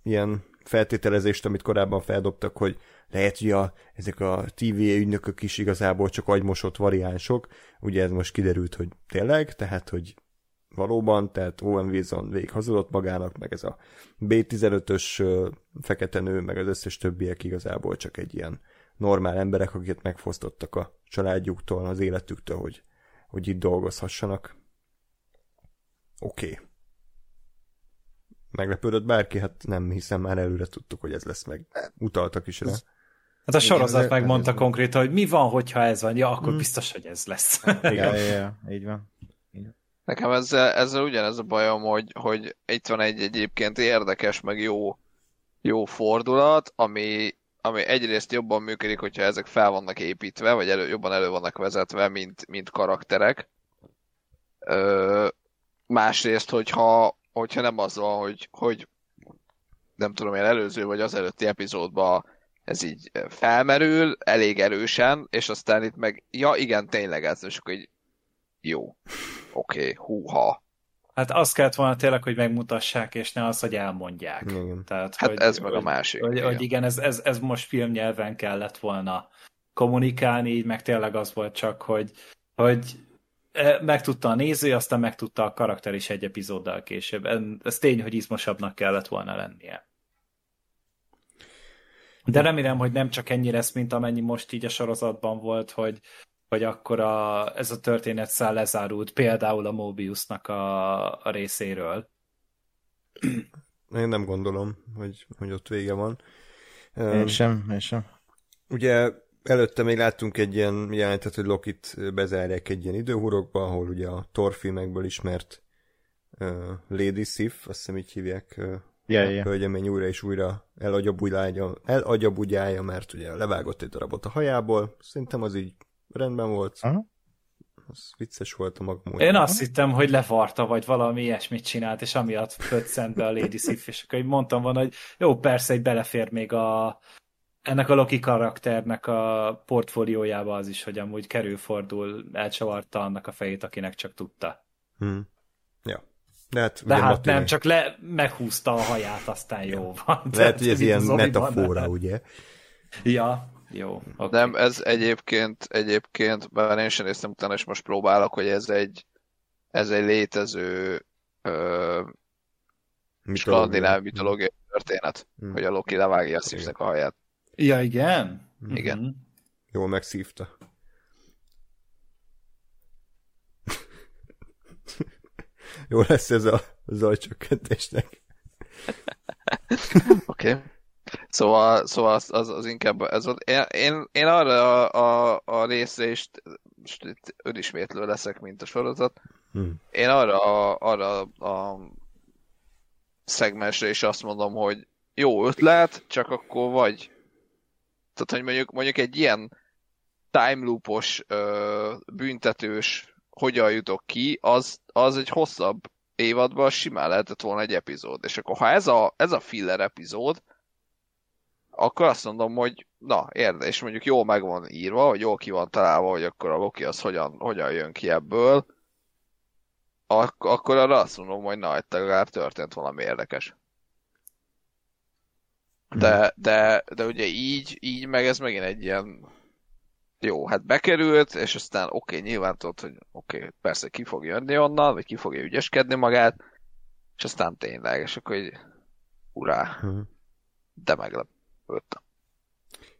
ilyen feltételezést, amit korábban feldobtak, hogy lehet, hogy a, ezek a TV ügynökök is igazából csak agymosott variánsok, ugye ez most kiderült, hogy tényleg, tehát, hogy valóban, tehát Owen Wilson végig hazudott magának, meg ez a B15-ös fekete nő, meg az összes többiek igazából csak egy ilyen normál emberek, akiket megfosztottak a családjuktól, az életüktől, hogy, hogy itt dolgozhassanak. Oké. Okay. Meglepődött bárki? Hát nem hiszem, már előre tudtuk, hogy ez lesz meg. Utaltak is rá. Hát a sorozat megmondta konkrétan, hogy mi van, hogyha ez van. Ja, akkor hmm. biztos, hogy ez lesz. Igen, (laughs) ja, ja, ja, így van. Nekem ezzel, ezzel ugyanez a bajom, hogy, hogy itt van egy egyébként érdekes, meg jó, jó fordulat, ami, ami egyrészt jobban működik, hogyha ezek fel vannak építve, vagy elő, jobban elő vannak vezetve, mint, mint karakterek. Ö, másrészt, hogyha, hogyha nem az van, hogy, hogy nem tudom, én előző vagy az előtti epizódban ez így felmerül elég erősen, és aztán itt meg, ja igen, tényleg ez, és akkor így jó oké, okay, húha. Hát azt kellett volna tényleg, hogy megmutassák, és ne az, hogy elmondják. Igen. Tehát, hát hogy, ez meg a másik. Hogy, igen. hogy igen, ez, ez, ez most filmnyelven kellett volna kommunikálni, így meg tényleg az volt csak, hogy, hogy e, megtudta a néző, aztán megtudta a karakter is egy epizóddal később. Ez tény, hogy izmosabbnak kellett volna lennie. De remélem, hogy nem csak ennyi lesz, mint amennyi most így a sorozatban volt, hogy hogy akkor a, ez a történet száll lezárult, például a Mobiusnak a, a részéről. Én nem gondolom, hogy, hogy ott vége van. Én sem, én sem. Ugye előtte még láttunk egy ilyen jelentet, hogy Lokit bezárják egy ilyen időhurokba, ahol ugye a Thor filmekből ismert uh, Lady Sif, azt hiszem így hívják uh, Ja, ja. hölgyemény újra és újra elagyabujálja, elagyabujálja, mert ugye levágott egy darabot a hajából. Szerintem az így rendben volt. Aha. Az vicces volt a maga Én módján. azt hittem, hogy levarta, vagy valami ilyesmit csinált, és amiatt föccent be a Lady Sif, és akkor így mondtam volna, hogy jó, persze, egy belefér még a, ennek a Loki karakternek a portfóliójába az is, hogy amúgy kerülfordul, elcsavarta annak a fejét, akinek csak tudta. Hm. Ja. De hát, De hát Matiné- nem, csak le, meghúzta a haját, aztán jó van. Lehet, hogy ez ilyen metafora, de- ugye? Ja, jó. Okay. Nem, ez egyébként, egyébként, bár én sem néztem utána, és most próbálok, hogy ez egy, ez egy létező ö, skandináv mitológiai történet, Hm. hogy a Loki levágja a Sifnek a haját. Ja, igen? Igen. Mhm. Jól megszívta. (laughs) Jó lesz ez a zajcsökkentésnek. (laughs) Oké. Okay. Szóval, szóval az, az, az inkább ez volt. Én, én, én arra a, a, a részre is most itt önismétlő leszek, mint a sorozat. Hm. Én arra, a, arra a szegmensre is azt mondom, hogy jó ötlet, csak akkor vagy tehát, hogy mondjuk, mondjuk egy ilyen time loopos, büntetős hogyan jutok ki, az, az egy hosszabb évadban simán lehetett volna egy epizód. És akkor ha ez a, ez a filler epizód, akkor azt mondom, hogy na, érde, és mondjuk jól meg van írva, vagy jól ki van találva, hogy akkor a Loki az hogyan, hogyan jön ki ebből, ak- akkor arra azt mondom, hogy na, itt legalább történt valami érdekes. De, de, de ugye így, így meg ez megint egy ilyen jó, hát bekerült, és aztán oké, okay, nyilván tudod, hogy oké, okay, persze ki fog jönni onnan, vagy ki fogja ügyeskedni magát, és aztán tényleg, és akkor így urá, Hm. de meglepődtem.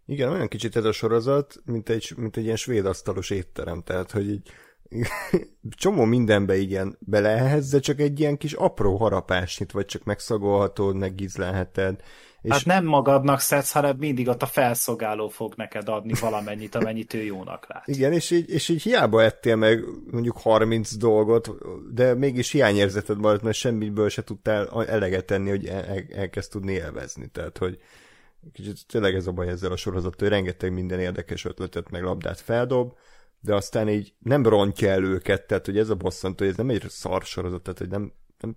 Igen, olyan kicsit ez a sorozat, mint egy, mint egy ilyen svéd asztalos étterem, tehát, hogy így (laughs) csomó mindenbe igen belehez, de csak egy ilyen kis apró harapásnyit, vagy csak megszagolhatod, megízlelheted. És Hát nem magadnak szedsz, hanem mindig ott a felszolgáló fog neked adni valamennyit, amennyit ő jónak lát. Igen, és így, és így hiába ettél meg mondjuk 30 dolgot, de mégis hiányérzeted maradt, mert semmiből se tudtál eleget tenni, hogy el, el, elkezd tudni élvezni. Tehát, hogy kicsit tényleg ez a baj ezzel a sorozat, hogy rengeteg minden érdekes ötletet meg labdát feldob, de aztán így nem rontja el őket, tehát hogy ez a bosszantó, hogy ez nem egy szar sorozat, tehát hogy nem, nem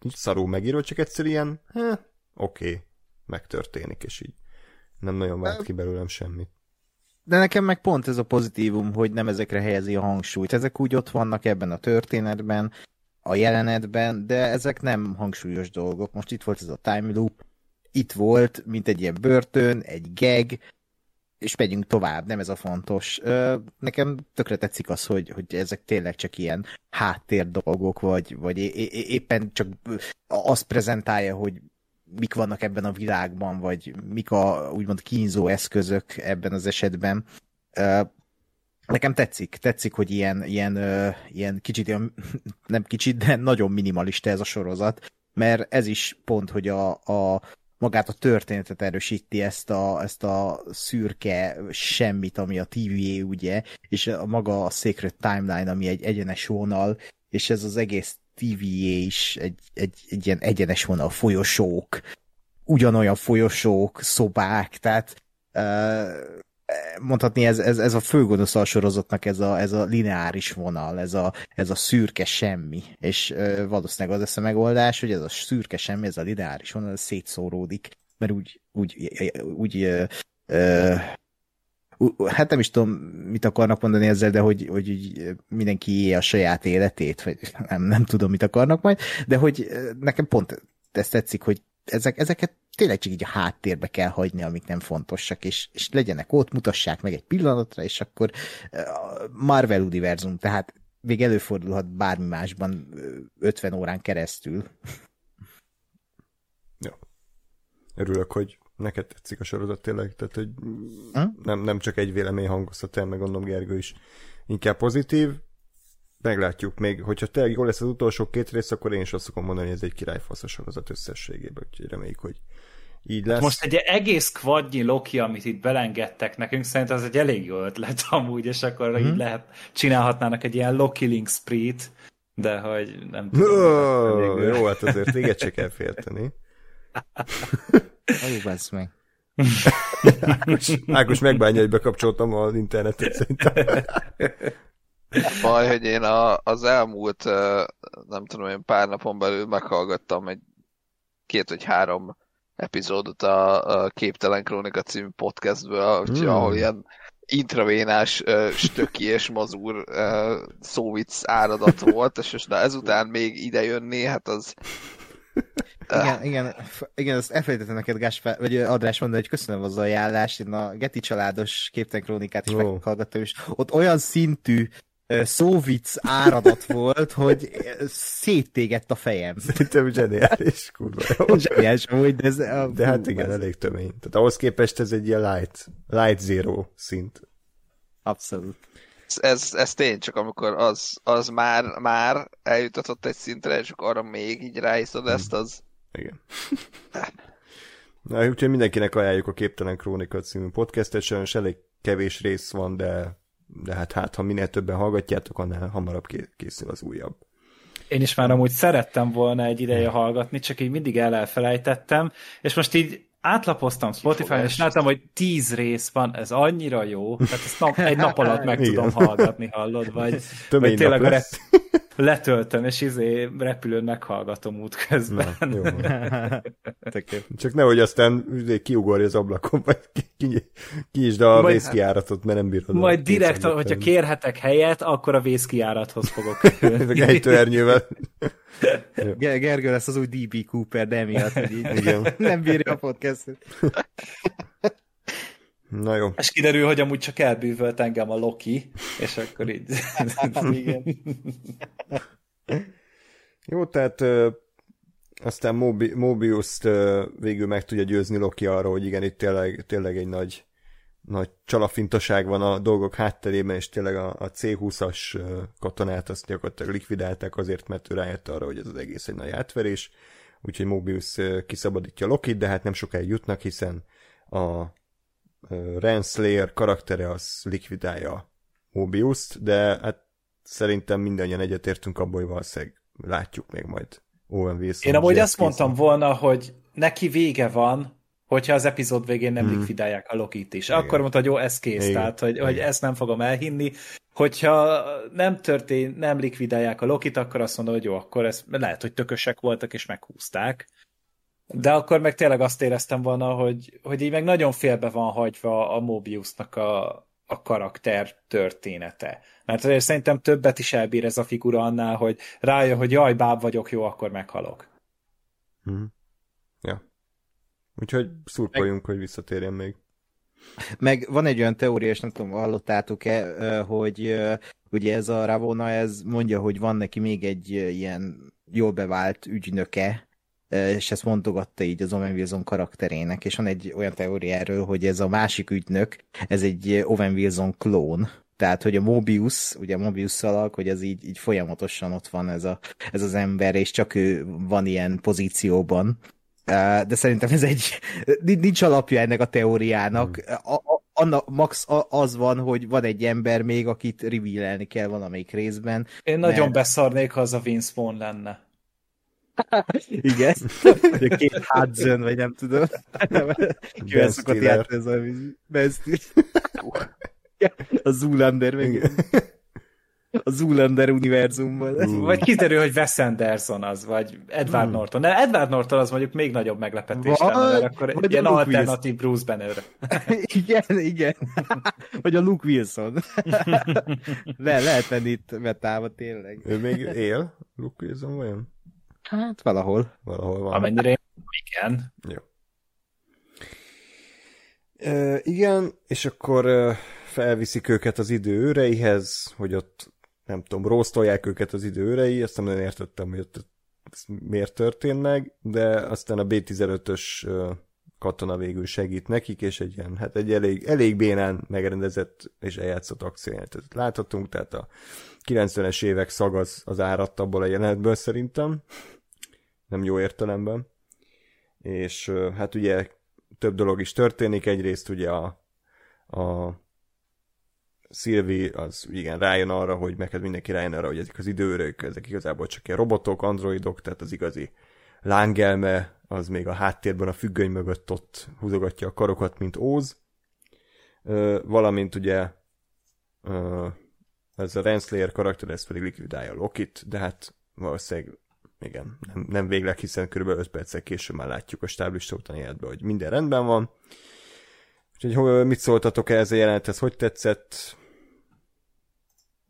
nincs szarú megírva, csak egyszer ilyen, oké, okay, megtörténik, és így nem nagyon vált ki belőlem semmit. De nekem meg pont ez a pozitívum, hogy nem ezekre helyezi a hangsúlyt. Ezek úgy ott vannak ebben a történetben, a jelenetben, de ezek nem hangsúlyos dolgok. Most itt volt ez a time loop, itt volt, mint egy ilyen börtön, egy gag, és megyünk tovább, nem ez a fontos. Nekem tökre tetszik az, hogy, hogy ezek tényleg csak ilyen háttér dolgok, vagy, vagy éppen csak azt prezentálja, hogy mik vannak ebben a világban, vagy mik a úgymond kínzó eszközök ebben az esetben. Nekem tetszik, tetszik, hogy ilyen, ilyen, ilyen kicsit, ilyen, (laughs) nem kicsit, de nagyon minimalista ez a sorozat, mert ez is pont, hogy a, a magát a történetet erősíti ezt a, ezt a szürke semmit, ami a TVA, ugye, és a maga a Sacred Timeline, ami egy egyenes vonal, és ez az egész TVA is egy, egy, egy ilyen egyenes vonal, folyosók, ugyanolyan folyosók, szobák, tehát uh, mondhatni ez, ez, ez a főgonosz a sorozatnak ez a, ez a lineáris vonal, ez a, ez a szürke semmi, és uh, valószínűleg az lesz a megoldás, hogy ez a szürke semmi, ez a lineáris vonal, ez szétszóródik, mert úgy, úgy, úgy uh, uh, hát nem is tudom, mit akarnak mondani ezzel, de hogy, hogy mindenki a saját életét, vagy nem, nem tudom, mit akarnak majd, de hogy nekem pont ezt tetszik, hogy ezek, ezeket tényleg csak így a háttérbe kell hagyni, amik nem fontosak, és, és legyenek ott, mutassák meg egy pillanatra, és akkor Marvel univerzum, tehát még előfordulhat bármi másban 50 órán keresztül. Ja. Örülök, hogy neked tetszik a sorozat tényleg, tehát hogy hm? nem, nem csak egy vélemény hangozhat el, meg gondolom Gergő is inkább pozitív. Meglátjuk még, hogyha tényleg jó lesz az utolsó két rész, akkor én is azt szokom mondani, hogy ez egy királyfasz a sorozat összességében, úgyhogy reméljük, hogy így lesz. Most egy egész kvadnyi Loki, amit itt belengedtek nekünk, szerintem az egy elég jó ötlet amúgy, és akkor hmm. így lehet, csinálhatnának egy ilyen Loki Link Spree-t, de hogy nem tudom. Oh, jó, hát azért téged se kell félteni. Ajú, bassz meg. Ákos, Ákos megbánja, hogy bekapcsoltam az internetet szerintem. Baj, hogy én a, az elmúlt, nem tudom, én pár napon belül meghallgattam egy két vagy három epizódot a, a Képtelen Krónika című podcastből, Hmm. ahol ilyen intravénás ö, stöki és mazur ö, szóvic áradat volt, és most na ezután még ide jönni, hát az Igen, igen, igen, azt elfelejtettem neked, Gáspár, vagy ö, András mondani, hogy köszönöm az ajánlást, én a Geti családos képtelen krónikát is Ó. meghallgattam, és ott olyan szintű szóvic áradat volt, hogy széttégett a fejem. Szerintem zseniális, kurva jó. Zseniális amúgy, de ez... a- De hát fú, igen, ez elég tömény. Tehát ahhoz képest ez egy ilyen light, light zero szint. Abszolút. ez, ez, tény, csak amikor az, az már, már eljutatott egy szintre, és akkor arra még így ráiszod ezt, az Igen. Na, úgyhogy mindenkinek ajánljuk a Képtelen Krónika című podcastet, sajnos elég kevés rész van, de, de hát, hát ha minél többen hallgatjátok, annál hamarabb ké- készül az újabb. Én is már amúgy szerettem volna egy ideje hallgatni, csak így mindig el elfelejtettem, és most így átlapoztam Spotify-on, és láttam, hogy tíz rész van, ez annyira jó, tehát ezt nap, (laughs) egy nap alatt meg tudom hallgatni, hallod, vagy, Tömény vagy tényleg a rep- (laughs) letöltöm, és izé repülőn meghallgatom útközben. Na, jó. (laughs) Csak nehogy aztán izé kiugorj az ablakon, vagy ki, ki, kinyisd a Majd- vészkiáratot, mert nem bírod. Majd a direkt, kétszázat hogyha kérhetek helyet, akkor a vészkijárathoz fogok (laughs) a ejtőernyővel. (laughs) Ge- Gergő lesz az új DB Cooper, de emiatt, hogy így Igen. nem bírja a podcastot. Na jó. És kiderül, hogy amúgy csak elbűvölt engem a Loki, és akkor így... (laughs) Igen. Jó, tehát ö, aztán Mobi, Mobius-t ö, végül meg tudja győzni Loki arra, hogy igen, itt tényleg, tényleg egy nagy, nagy csalafintaság van a dolgok hátterében, és tényleg a, a C-20-as ö, katonát azt gyakorlatilag likvidálták azért, mert ő rájött arra, hogy ez az egész egy nagy átverés, úgyhogy Mobius kiszabadítja Lokit, de hát nem sokáig jutnak, hiszen a Renslayer karaktere az likvidálja Mobius-t, de hát szerintem mindannyian egyetértünk abból, hogy valószínűleg látjuk még majd Owen Wilson. Én amúgy azt mondtam volna, hogy neki vége van, hogyha az epizód végén nem Hmm. likvidálják a Lokit is. Akkor mondta, hogy jó, ez kész, Igen. tehát hogy, hogy Igen. ezt nem fogom elhinni. Hogyha nem történ, nem likvidálják a Lokit, akkor azt mondom, hogy jó, akkor ez lehet, hogy tökösek voltak és meghúzták. De akkor meg tényleg azt éreztem volna, hogy, hogy így meg nagyon félbe van hagyva a Mobiusnak a, a karakter története. Mert azért szerintem többet is elbír ez a figura annál, hogy rájön, hogy jaj, báb vagyok, jó, akkor meghalok. Mhm. Ja. Úgyhogy szurkoljunk, hogy visszatérjen még. Meg van egy olyan teória, és nem tudom, hallottátok-e, hogy ugye ez a Ravona, ez mondja, hogy van neki még egy ilyen jól bevált ügynöke, és ezt mondogatta így az Owen Wilson karakterének, és van egy olyan teória erről, hogy ez a másik ügynök, ez egy Owen Wilson klón, tehát, hogy a Mobius, ugye a Mobius alak, hogy ez így, így folyamatosan ott van ez, a, ez az ember, és csak ő van ilyen pozícióban. De szerintem ez egy, nincs alapja ennek a teóriának. A, a, anna, max az van, hogy van egy ember még, akit revealelni kell valamelyik részben. Én nagyon Mert- beszarnék, ha az a Vince Vaughn lenne. (laughs) Igen. Vagy a két Hudson, vagy nem tudom. (laughs) Kivel szokott játszani ez a Ben Stiller. (laughs) A Zoolander meg. A Zoolander univerzumban. Ú. Vagy kiderül, hogy Wes Anderson az, vagy Edward Hmm. Norton. De Edward Norton az mondjuk még nagyobb meglepetés Vagy- lenne, mert akkor vagy egy ilyen a Luke alternatív Bruce Banner. Igen, igen. Vagy a Luke Wilson. Le, lehet venni itt metába tényleg. Ő még él? Luke Wilson vajon? Hát valahol. Valahol van. Amennyire én igen. Jó. Ö, igen, és akkor felviszik őket az idő őreihez, hogy ott nem tudom, róztolják őket az idő őrei, azt nem nagyon értettem, hogy ott ez miért történt meg, de aztán a B-15-ös ö, katona végül segít nekik, és egy ilyen, hát egy elég, elég bénán megrendezett és eljátszott akciójelentet láthatunk, tehát a 90-es évek szag az, az áradt abból a jelenetből szerintem, nem jó értelemben, és hát ugye több dolog is történik, egyrészt ugye a, a Szilvi az igen rájön arra, hogy meg mindenki rájön arra, hogy ezek az időrök, ezek igazából csak ilyen robotok, androidok, tehát az igazi lángelme az még a háttérben a függöny mögött ott húzogatja a karokat, mint Óz. Ö, valamint ugye ö, ez a Renslayer karakter, ez pedig likvidálja Lokit, de hát valószínűleg igen, nem, nem végleg, hiszen kb. 5 perccel később már látjuk a stáblista utáni életben, hogy minden rendben van. Úgyhogy mit szóltatok ehhez a jelenethez, hogy tetszett?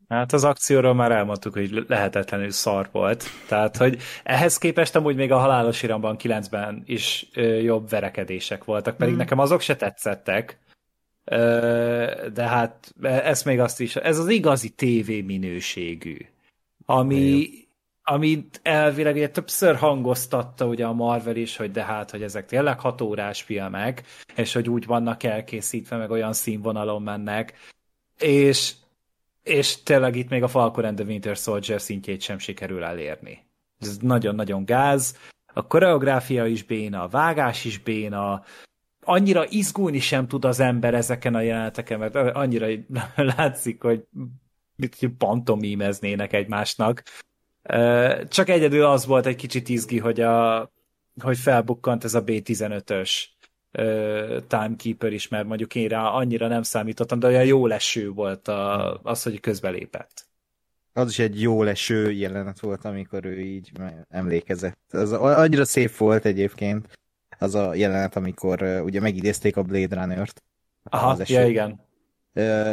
Hát az akcióról már elmondtuk, hogy lehetetlenül szar volt. Tehát, hogy ehhez képest amúgy még a halálos iramban 9-ben is ö, jobb verekedések voltak, pedig mm. nekem azok se tetszettek. Ö, de hát ez még azt is, ez az igazi TV minőségű, ami, amit elvileg ugye többször hangoztatta ugye a Marvel is, hogy de hát, hogy ezek tényleg hatórás filmek, és hogy úgy vannak elkészítve, meg olyan színvonalon mennek, és és tényleg itt még a Falcon and the Winter Soldier szintjét sem sikerül elérni. Ez nagyon-nagyon gáz. A koreográfia is béna, a vágás is béna, annyira izgulni sem tud az ember ezeken a jeleneteken, mert annyira (laughs) látszik, hogy pantomímeznének egymásnak. Csak egyedül az volt egy kicsit izgi, hogy, a, hogy felbukkant ez a B15-ös timekeeper is, mert mondjuk én rá annyira nem számítottam, de olyan jó leső volt a, az, hogy közbelépett. Az is egy jó leső jelenet volt, amikor ő így emlékezett. Az annyira szép volt egyébként az a jelenet, amikor ugye megidézték a Blade Runner-t. Aha, ja igen.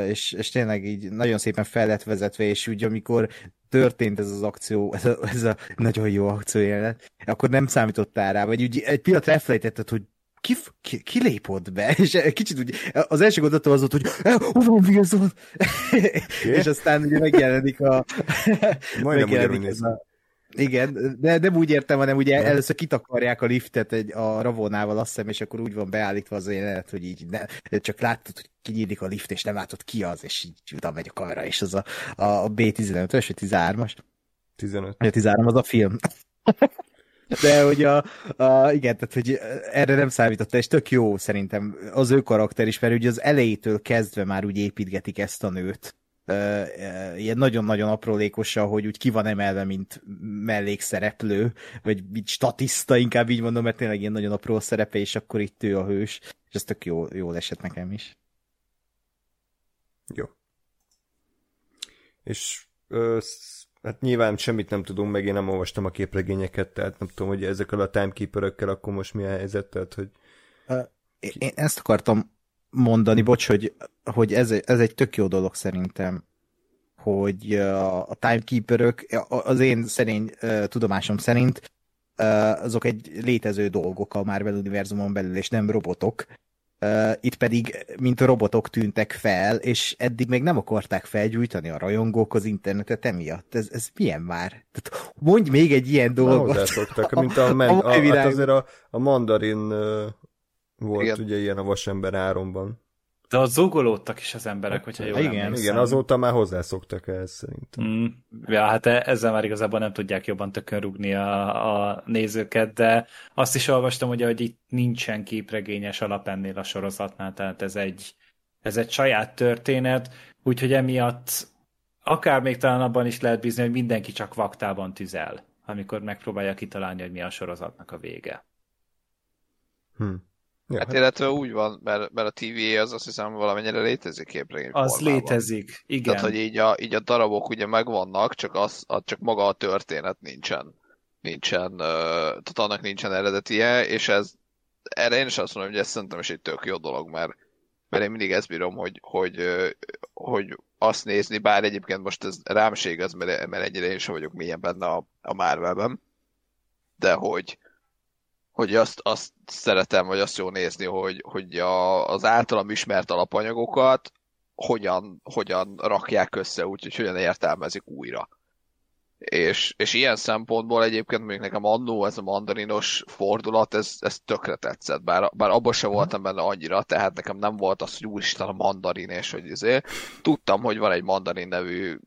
És, és tényleg így nagyon szépen fel lett vezetve, és úgy amikor történt ez az akció, ez a, ez a nagyon jó akció jelenet, akkor nem számítottál rá, vagy úgy egy pillanat elfelejtetted, hogy ki, ki, ki lépott be, (laughs) és kicsit úgy, az első gondolatom az volt, hogy hol van Wilson? (laughs) és aztán ugye megjelenik a... Majdnem megjelenik ez a, igen, de nem úgy értem, hanem ugye először kitakarják a liftet egy, a ravonával, azt hiszem, és akkor úgy van beállítva az jelenet, hogy így ne, csak láttad, hogy kinyílik a lift, és nem látod ki az, és így utána megy a kamera, és az a, a B15-ös, vagy 13-as. 15. A 13 az a film. De hogy a, a, igen, tehát hogy erre nem számított, és tök jó szerintem az ő karakter is, mert ugye az elejétől kezdve már úgy építgetik ezt a nőt. Ilyen nagyon-nagyon aprólékosan, hogy úgy ki van emelve, mint mellékszereplő, vagy mint statiszta, inkább így mondom, mert tényleg ilyen nagyon apró szerepe, és akkor itt ő a hős, és ez tök jó, jól esett nekem is. Jó. És ö, Hát nyilván semmit nem tudunk, meg én nem olvastam a képregényeket, tehát nem tudom, hogy ezekkel a timekeeper akkor most mi a helyzet, tehát hogy... Én ezt akartam mondani, bocs, hogy, hogy ez, ez egy tök jó dolog szerintem, hogy a, timekeeperök az én szerény tudomásom szerint azok egy létező dolgok a Marvel univerzumon belül, és nem robotok, itt pedig, mint a robotok tűntek fel, és eddig még nem akarták felgyújtani a rajongók az internetet emiatt. Ez, ez milyen már? Tehát mondj még egy ilyen dolgot. Hozzászoktak, mint a, (laughs) men- a, a, hát azért a, a mandarin volt Igen. ugye ilyen a vasember áromban. De ott zúgolódtak is az emberek, hogyha jól Igen, emlékszem. igen, azóta már hozzászoktak ehhez szerintem. Mm, ja, hát e- ezzel már igazából nem tudják jobban tökön rúgni a, a nézőket, de azt is olvastam, ugye, hogy itt nincsen képregényes alap ennél a sorozatnál, tehát ez egy, ez egy saját történet, úgyhogy emiatt akár még talán abban is lehet bízni, hogy mindenki csak vaktában tüzel, amikor megpróbálja kitalálni, hogy mi a sorozatnak a vége. Hm. Ja, hát, hát illetve úgy van, mert, mert a TVA az azt hiszem valamennyire létezik képregény Az formában. létezik, igen. Tehát, hogy így a, így a darabok ugye megvannak, csak, az, az, csak maga a történet nincsen. Nincsen, tehát annak nincsen eredetie, és ez erre én is azt mondom, hogy ez szerintem is egy tök jó dolog, mert, mert én mindig ezt bírom, hogy, hogy, hogy azt nézni, bár egyébként most ez rámség az, mert, mert egyre én sem vagyok mélyen benne a, a Marvelben, de hogy, hogy azt, azt szeretem, vagy azt jó nézni, hogy, hogy a, az általam ismert alapanyagokat hogyan, hogyan rakják össze, úgyhogy hogyan értelmezik újra. És, és ilyen szempontból egyébként még nekem annó ez a mandarinos fordulat, ez, ez tökre tetszett, bár, bár abban sem voltam benne annyira, tehát nekem nem volt az, hogy úristen a mandarin, és hogy izé. Tudtam, hogy van egy mandarin nevű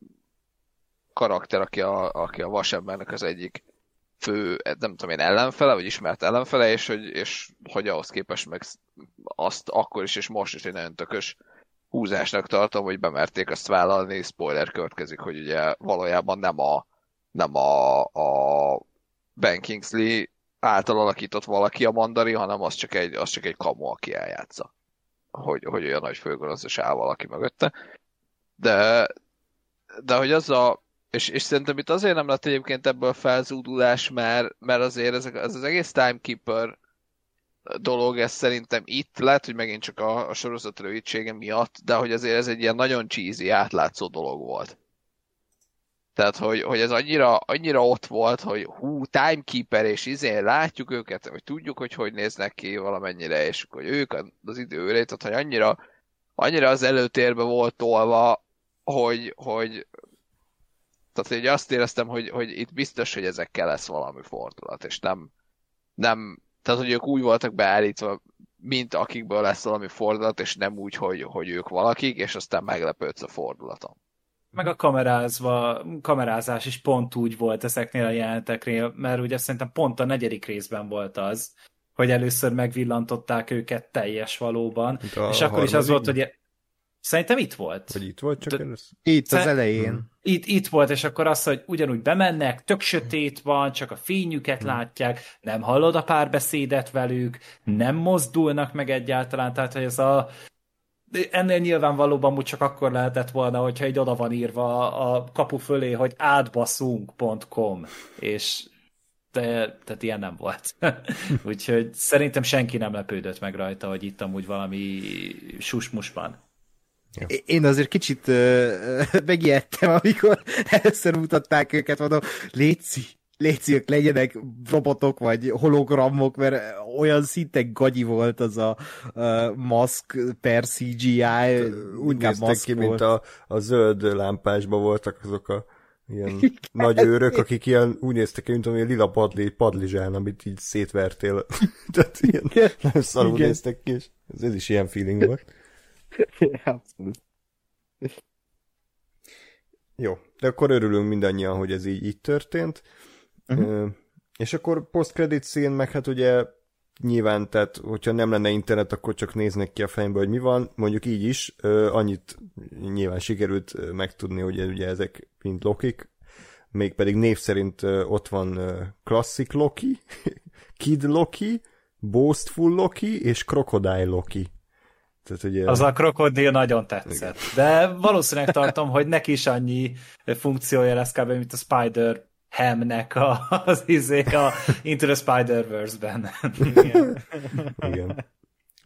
karakter, aki a, aki a vasembernek az egyik fő, nem tudom én, ellenfele, vagy ismert ellenfele, és hogy, és hogy ahhoz képest meg azt akkor is, és most is egy nagyon tökös húzásnak tartom, hogy bemerték azt vállalni, spoiler következik, hogy ugye valójában nem a, nem a, a Ben Kingsley által alakított valaki a mandari, hanem az csak egy, az csak egy kamu, aki eljátsza. Hogy, hogy olyan nagy főgonoszos áll valaki mögötte. De, de hogy az a, és, és szerintem itt azért nem lett egyébként ebből felzúdulás, mert, mert azért ez, ez az egész Timekeeper dolog, ez szerintem itt, lehet, hogy megint csak a, a sorozat rövidsége miatt, de hogy azért ez egy ilyen nagyon cheesy, átlátszó dolog volt. Tehát, hogy, hogy ez annyira, annyira ott volt, hogy hú, timekeeper, és izé látjuk őket, hogy tudjuk, hogy hogy néznek ki valamennyire, és hogy ők az időre, tehát, hogy annyira, annyira az előtérbe volt tolva, hogy, hogy tehát hogy azt éreztem, hogy, hogy itt biztos, hogy ezekkel lesz valami fordulat, és nem, nem, tehát hogy ők úgy voltak beállítva, mint akikből lesz valami fordulat, és nem úgy, hogy, hogy ők valakik, és aztán meglepődsz a fordulaton. Meg a kamerázva, kamerázás is pont úgy volt ezeknél a jelenteknél, mert ugye szerintem pont a negyedik részben volt az, hogy először megvillantották őket teljes valóban, és akkor is az volt, hogy Szerintem itt volt. Vagy itt volt csak De, először? Itt, az elején. Hmm. Itt, itt volt, és akkor az, hogy ugyanúgy bemennek, tök sötét van, csak a fényüket hmm. látják, nem hallod a párbeszédet velük, nem mozdulnak meg egyáltalán, tehát hogy ez a ennél nyilvánvalóban úgy csak akkor lehetett volna, hogyha egy oda van írva a kapu fölé, hogy átbaszunk.com, és de, tehát ilyen nem volt. (laughs) Úgyhogy szerintem senki nem lepődött meg rajta, hogy itt amúgy valami susmus van. Ja. Én azért kicsit uh, (laughs) megijedtem, amikor először mutatták őket, mondom, léci, léci, ők legyenek robotok, vagy hologramok, mert olyan szinten gagyi volt az a uh, maszk per CGI. Úgy néztek ki, volt. mint a, a zöld lámpásban voltak azok a ilyen (laughs) Igen. nagy őrök, akik ilyen úgy néztek ki, mint amilyen lila padli, padlizsán, amit így szétvertél. (laughs) Tehát ilyen nem szarul néztek ki, és ez, ez is ilyen feeling volt. (laughs) Abszolút. Jó, de akkor örülünk mindannyian, hogy ez így, így történt. Uh-huh. És akkor post-credit szín, meg hát ugye nyilván, tehát hogyha nem lenne internet, akkor csak néznek ki a fejembe, hogy mi van. Mondjuk így is, annyit nyilván sikerült megtudni, hogy ugye ezek mind Lokik, mégpedig név szerint ott van Classic Loki, (laughs) Kid Loki, Boastful Loki és Crocodile Loki. Tehát, ugye... Az a krokodil nagyon tetszett. Igen. De valószínűleg tartom, hogy neki is annyi funkciója lesz kb. mint a Spider Hamnek a, az izék a Into the Spider-Verse-ben. Igen. Igen.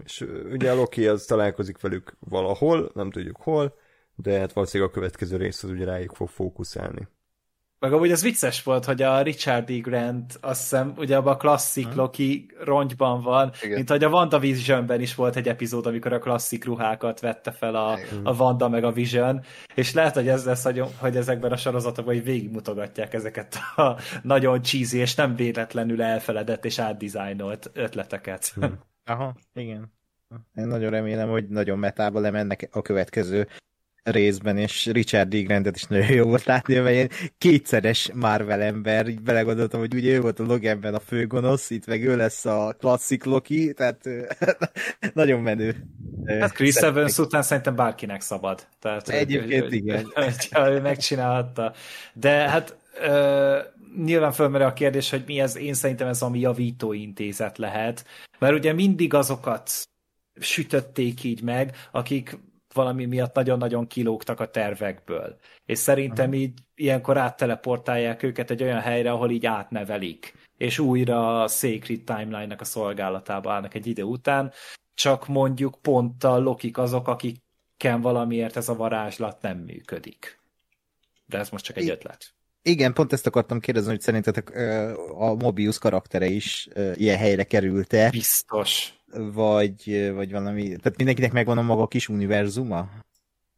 És ugye a Loki az találkozik velük valahol, nem tudjuk hol, de hát valószínűleg a következő rész az ugye rájuk fog fókuszálni. Meg amúgy az vicces volt, hogy a Richard E. Grant, azt hiszem, ugye abban a klasszik hmm. Loki rongyban van, Igen. mint hogy a WandaVision-ben is volt egy epizód, amikor a klasszik ruhákat vette fel a, a Wanda meg a Vision, és lehet, hogy ez lesz, hogy ezekben a sorozatokban hogy végigmutogatják ezeket a nagyon cheesy és nem véletlenül elfeledett és átdizájnolt ötleteket. Hmm. Aha, igen. Én nagyon remélem, hogy nagyon metába lemennek a következő részben, és Richard D. Grantet is nagyon jó volt látni, mert ilyen kétszeres Marvel ember, így belegondoltam, hogy ugye ő volt a Loganben a főgonosz, itt meg ő lesz a klasszik Loki, tehát (laughs) nagyon menő. Hát Chris Evans után szerintem bárkinek szabad. Tehát, Egyébként hogy, igen. Hogy, ő megcsinálhatta. De hát ö, nyilván fölmerül a kérdés, hogy mi ez, én szerintem ez ami javító intézet lehet, mert ugye mindig azokat sütötték így meg, akik valami miatt nagyon-nagyon kilógtak a tervekből. És szerintem így ilyenkor átteleportálják őket egy olyan helyre, ahol így átnevelik, és újra a Sacred Timeline-nak a szolgálatába állnak egy idő után, csak mondjuk pont a lokik azok, akiken valamiért ez a varázslat nem működik. De ez most csak egy ötlet. Igen, pont ezt akartam kérdezni, hogy szerintetek a Mobius karaktere is ilyen helyre került-e? Biztos vagy, vagy valami, tehát mindenkinek megvan a maga kis univerzuma,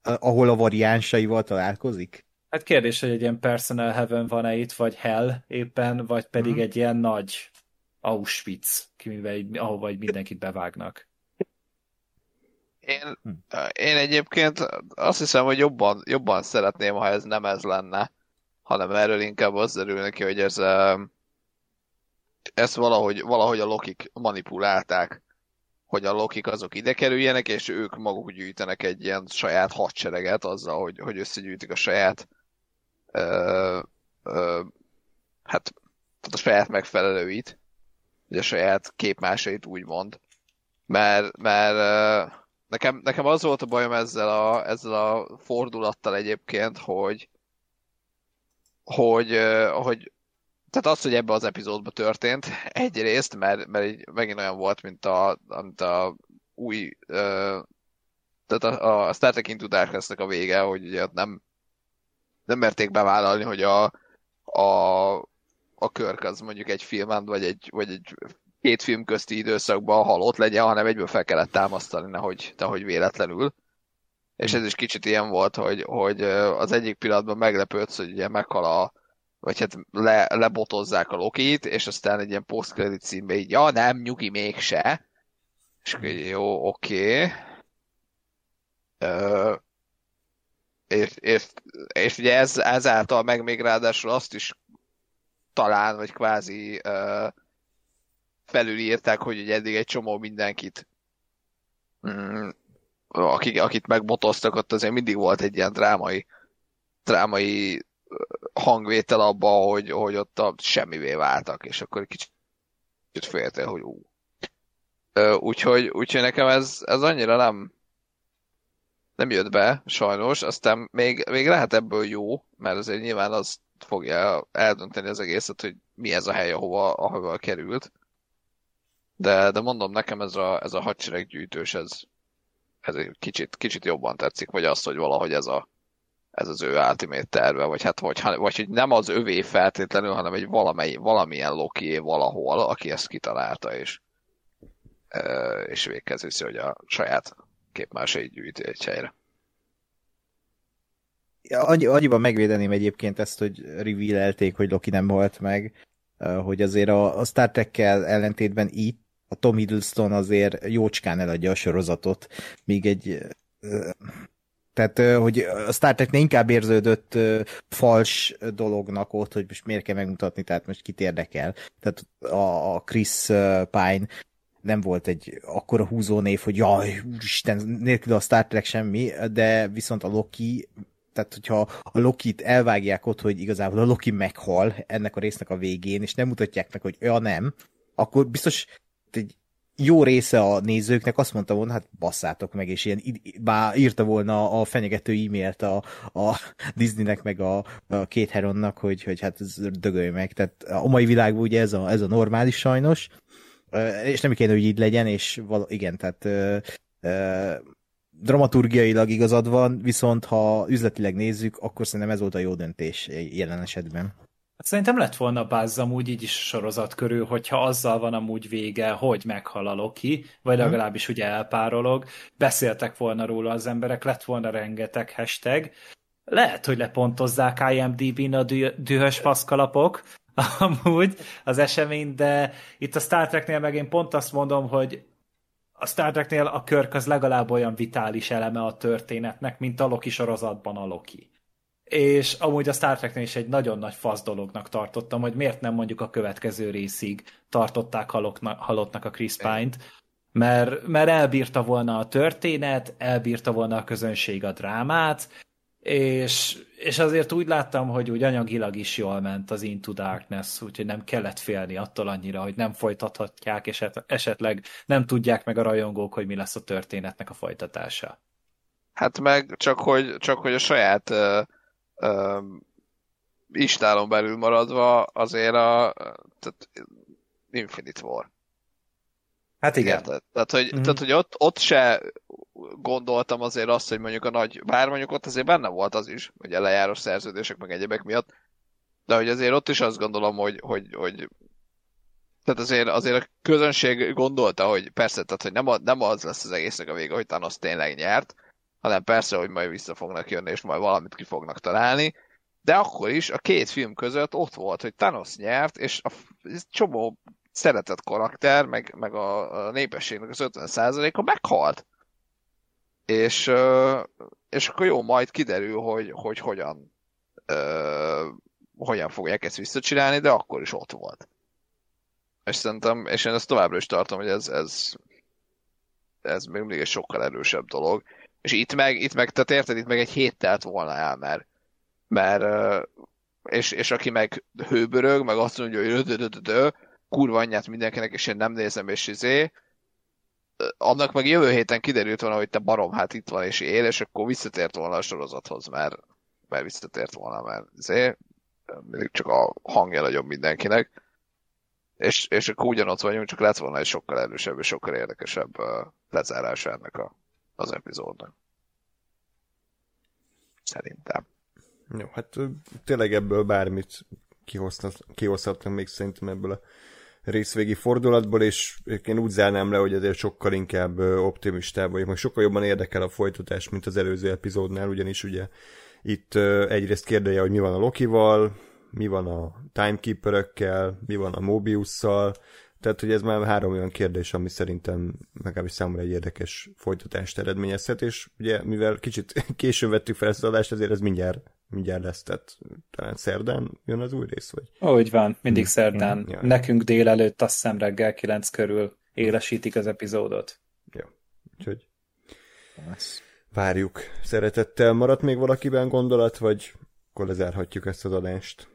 ahol a variánsaival találkozik? Hát kérdés, hogy egy ilyen personal heaven van-e itt, vagy hell éppen, vagy pedig hmm. egy ilyen nagy Auschwitz, ahova mindenkit bevágnak. Én, hm. én egyébként azt hiszem, hogy jobban, jobban szeretném, ha ez nem ez lenne, hanem erről inkább az derül neki, hogy ez, ezt valahogy, valahogy a lokik manipulálták hogy a lokik azok ide kerüljenek, és ők maguk gyűjtenek egy ilyen saját hadsereget azzal, hogy, hogy összegyűjtik a saját ö, ö, hát tehát a saját megfelelőit, vagy a saját képmásait úgymond. Mert, mert nekem, nekem az volt a bajom ezzel a, ezzel a fordulattal egyébként, hogy hogy, hogy tehát az, hogy ebbe az epizódban történt, egyrészt, mert, mert így megint olyan volt, mint a, mint a új, uh, tehát a, a Star Trek Into darkness a vége, hogy ugye nem, nem merték bevállalni, hogy a, a, a Körk az mondjuk egy filmen, vagy egy, vagy egy két film közti időszakban halott legyen, hanem egyből fel kellett támasztani, nehogy, nehogy véletlenül. És ez is kicsit ilyen volt, hogy, hogy az egyik pillanatban meglepődsz, hogy ugye meghal a, vagy hát le, lebotozzák a Lokit, és aztán egy ilyen post-credit címbe így, ja nem, nyugi mégse. És akkor jó, oké. Okay. és, és, és ugye ez, ezáltal meg még ráadásul azt is talán, vagy kvázi uh, felülírták, hogy ugye eddig egy csomó mindenkit mm, akik, akit megbotoztak, ott azért mindig volt egy ilyen drámai, drámai hangvétel abba, hogy, hogy ott a semmivé váltak, és akkor kicsit féltél, hogy ú. Úgyhogy, úgyhogy nekem ez, ez annyira nem, nem jött be, sajnos, aztán még, még lehet ebből jó, mert azért nyilván az fogja eldönteni az egészet, hogy mi ez a hely, ahova, ahova került. De, de mondom, nekem ez a, ez a hadsereggyűjtős, ez, ez egy kicsit, kicsit jobban tetszik, vagy az, hogy valahogy ez, a, ez az ő ultimate terve, vagy hát vagy, vagy hogy nem az övé feltétlenül, hanem egy valamely, valamilyen loki valahol, aki ezt kitalálta, és, és véghez hogy a saját képmásait gyűjti egy helyre. Ja, annyi, annyiban megvédeném egyébként ezt, hogy reveal hogy Loki nem volt meg, hogy azért a, a Star Trek-kel ellentétben itt a Tom Hiddleston azért jócskán eladja a sorozatot, míg egy tehát, hogy a Star Trek inkább érződött fals dolognak ott, hogy most miért kell megmutatni, tehát most kit érdekel. Tehát a, Chris Pine nem volt egy akkora húzónév, hogy jaj, úristen, nélkül a Star Trek semmi, de viszont a Loki tehát hogyha a Lokit elvágják ott, hogy igazából a Loki meghal ennek a résznek a végén, és nem mutatják meg, hogy ja nem, akkor biztos egy jó része a nézőknek azt mondta volna, hát basszátok meg, és ilyen bár írta volna a fenyegető e-mailt a, a Disneynek, meg a, a két Heronnak, hogy, hogy hát ez dögölj meg. Tehát a mai világban ugye ez a, ez a normális sajnos, és nem kéne, hogy így legyen, és val- igen, tehát dramaturgiailag igazad van, viszont ha üzletileg nézzük, akkor szerintem ez volt a jó döntés jelen esetben. Hát szerintem lett volna bázz amúgy így is sorozat körül, hogyha azzal van amúgy vége, hogy meghal a Loki, vagy mhm. legalábbis ugye elpárolog, beszéltek volna róla az emberek, lett volna rengeteg hashtag, lehet, hogy lepontozzák IMDb-n a dühös faszkalapok, (laughs) amúgy az esemény, de itt a Star Treknél meg én pont azt mondom, hogy a Star Treknél a Körk az legalább olyan vitális eleme a történetnek, mint a Loki sorozatban a Loki. És amúgy a Star Treknél is egy nagyon nagy fasz dolognak tartottam, hogy miért nem mondjuk a következő részig tartották halottnak a Chris Pine-t, mert, mert elbírta volna a történet, elbírta volna a közönség a drámát, és, és azért úgy láttam, hogy úgy anyagilag is jól ment az Into Darkness, úgyhogy nem kellett félni attól annyira, hogy nem folytathatják, és esetleg nem tudják meg a rajongók, hogy mi lesz a történetnek a folytatása. Hát meg csak, hogy, csak hogy a saját uh, istálon belül maradva azért a tehát Infinite War. Hát igen. Érted? Tehát, hogy, mm-hmm. tehát, hogy ott, ott se gondoltam azért azt, hogy mondjuk a nagy, bár mondjuk ott azért benne volt az is, hogy lejáros szerződések meg egyebek miatt, de hogy azért ott is azt gondolom, hogy, hogy, hogy tehát azért, azért a közönség gondolta, hogy persze, tehát hogy nem, nem az lesz az egésznek a vége, hogy Thanos tényleg nyert, hanem persze, hogy majd vissza fognak jönni, és majd valamit ki fognak találni, de akkor is a két film között ott volt, hogy Thanos nyert, és a csomó szeretett karakter, meg, meg a, a népességnek az 50%-a meghalt. És, és akkor jó, majd kiderül, hogy, hogy hogyan, hogyan fogják ezt visszacsinálni, de akkor is ott volt. És szerintem, és én ezt továbbra is tartom, hogy ez, ez, ez még mindig egy sokkal erősebb dolog. És itt meg, itt meg, tehát érted, itt meg egy hét telt volna el, mert, mert és, és aki meg hőbörög, meg azt mondja, hogy kurva anyját mindenkinek, és én nem nézem, és izé, annak meg jövő héten kiderült volna, hogy te barom, hát itt van és él, és akkor visszatért volna a sorozathoz, mert, mert visszatért volna, mert izé, mindig csak a hangja nagyobb mindenkinek. És, és akkor ugyanott vagyunk, csak lett volna egy sokkal erősebb és sokkal érdekesebb lezárása ennek a, az epizódnak. Szerintem. Jó, hát tényleg ebből bármit kihozhatnak még szerintem ebből a részvégi fordulatból, és én úgy zárnám le, hogy azért sokkal inkább optimistább vagyok, meg sokkal jobban érdekel a folytatás, mint az előző epizódnál, ugyanis ugye itt egyrészt kérdeje, hogy mi van a Lokival, mi van a Timekeeper-ökkel, mi van a Mobiusszal, tehát, hogy ez már három olyan kérdés, ami szerintem legalábbis számomra egy érdekes folytatást eredményezhet, és ugye, mivel kicsit (laughs) későn vettük fel ezt az adást, ezért ez mindjárt, mindjárt lesz, tehát talán szerdán jön az új rész, vagy? Úgy van, mindig hm. szerdán. Ja. Nekünk délelőtt, azt hiszem reggel kilenc körül élesítik az epizódot. Jó, úgyhogy várjuk. Szeretettel maradt még valakiben gondolat, vagy akkor lezárhatjuk ezt az adást?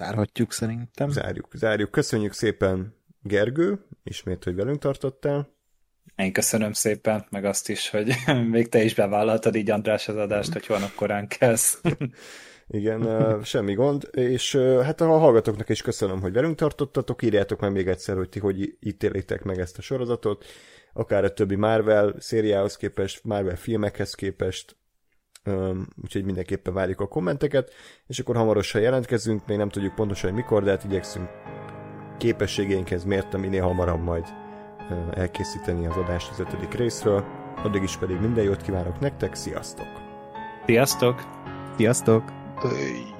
Zárhatjuk szerintem. Zárjuk, zárjuk. Köszönjük szépen, Gergő, ismét, hogy velünk tartottál. Én köszönöm szépen, meg azt is, hogy (laughs) még te is bevállaltad így András az adást, hogy holnap korán kezd. (laughs) Igen, semmi gond, és hát a hallgatóknak is köszönöm, hogy velünk tartottatok, írjátok meg még egyszer, hogy ti hogy ítélitek meg ezt a sorozatot, akár a többi Marvel szériához képest, Marvel filmekhez képest, úgyhogy mindenképpen várjuk a kommenteket, és akkor hamarosan jelentkezünk, még nem tudjuk pontosan, hogy mikor, de hát igyekszünk képességeinkhez mért, minél hamarabb majd elkészíteni az adást az ötödik részről. Addig is pedig minden jót kívánok nektek, sziasztok! Sziasztok! Sziasztok! Öy.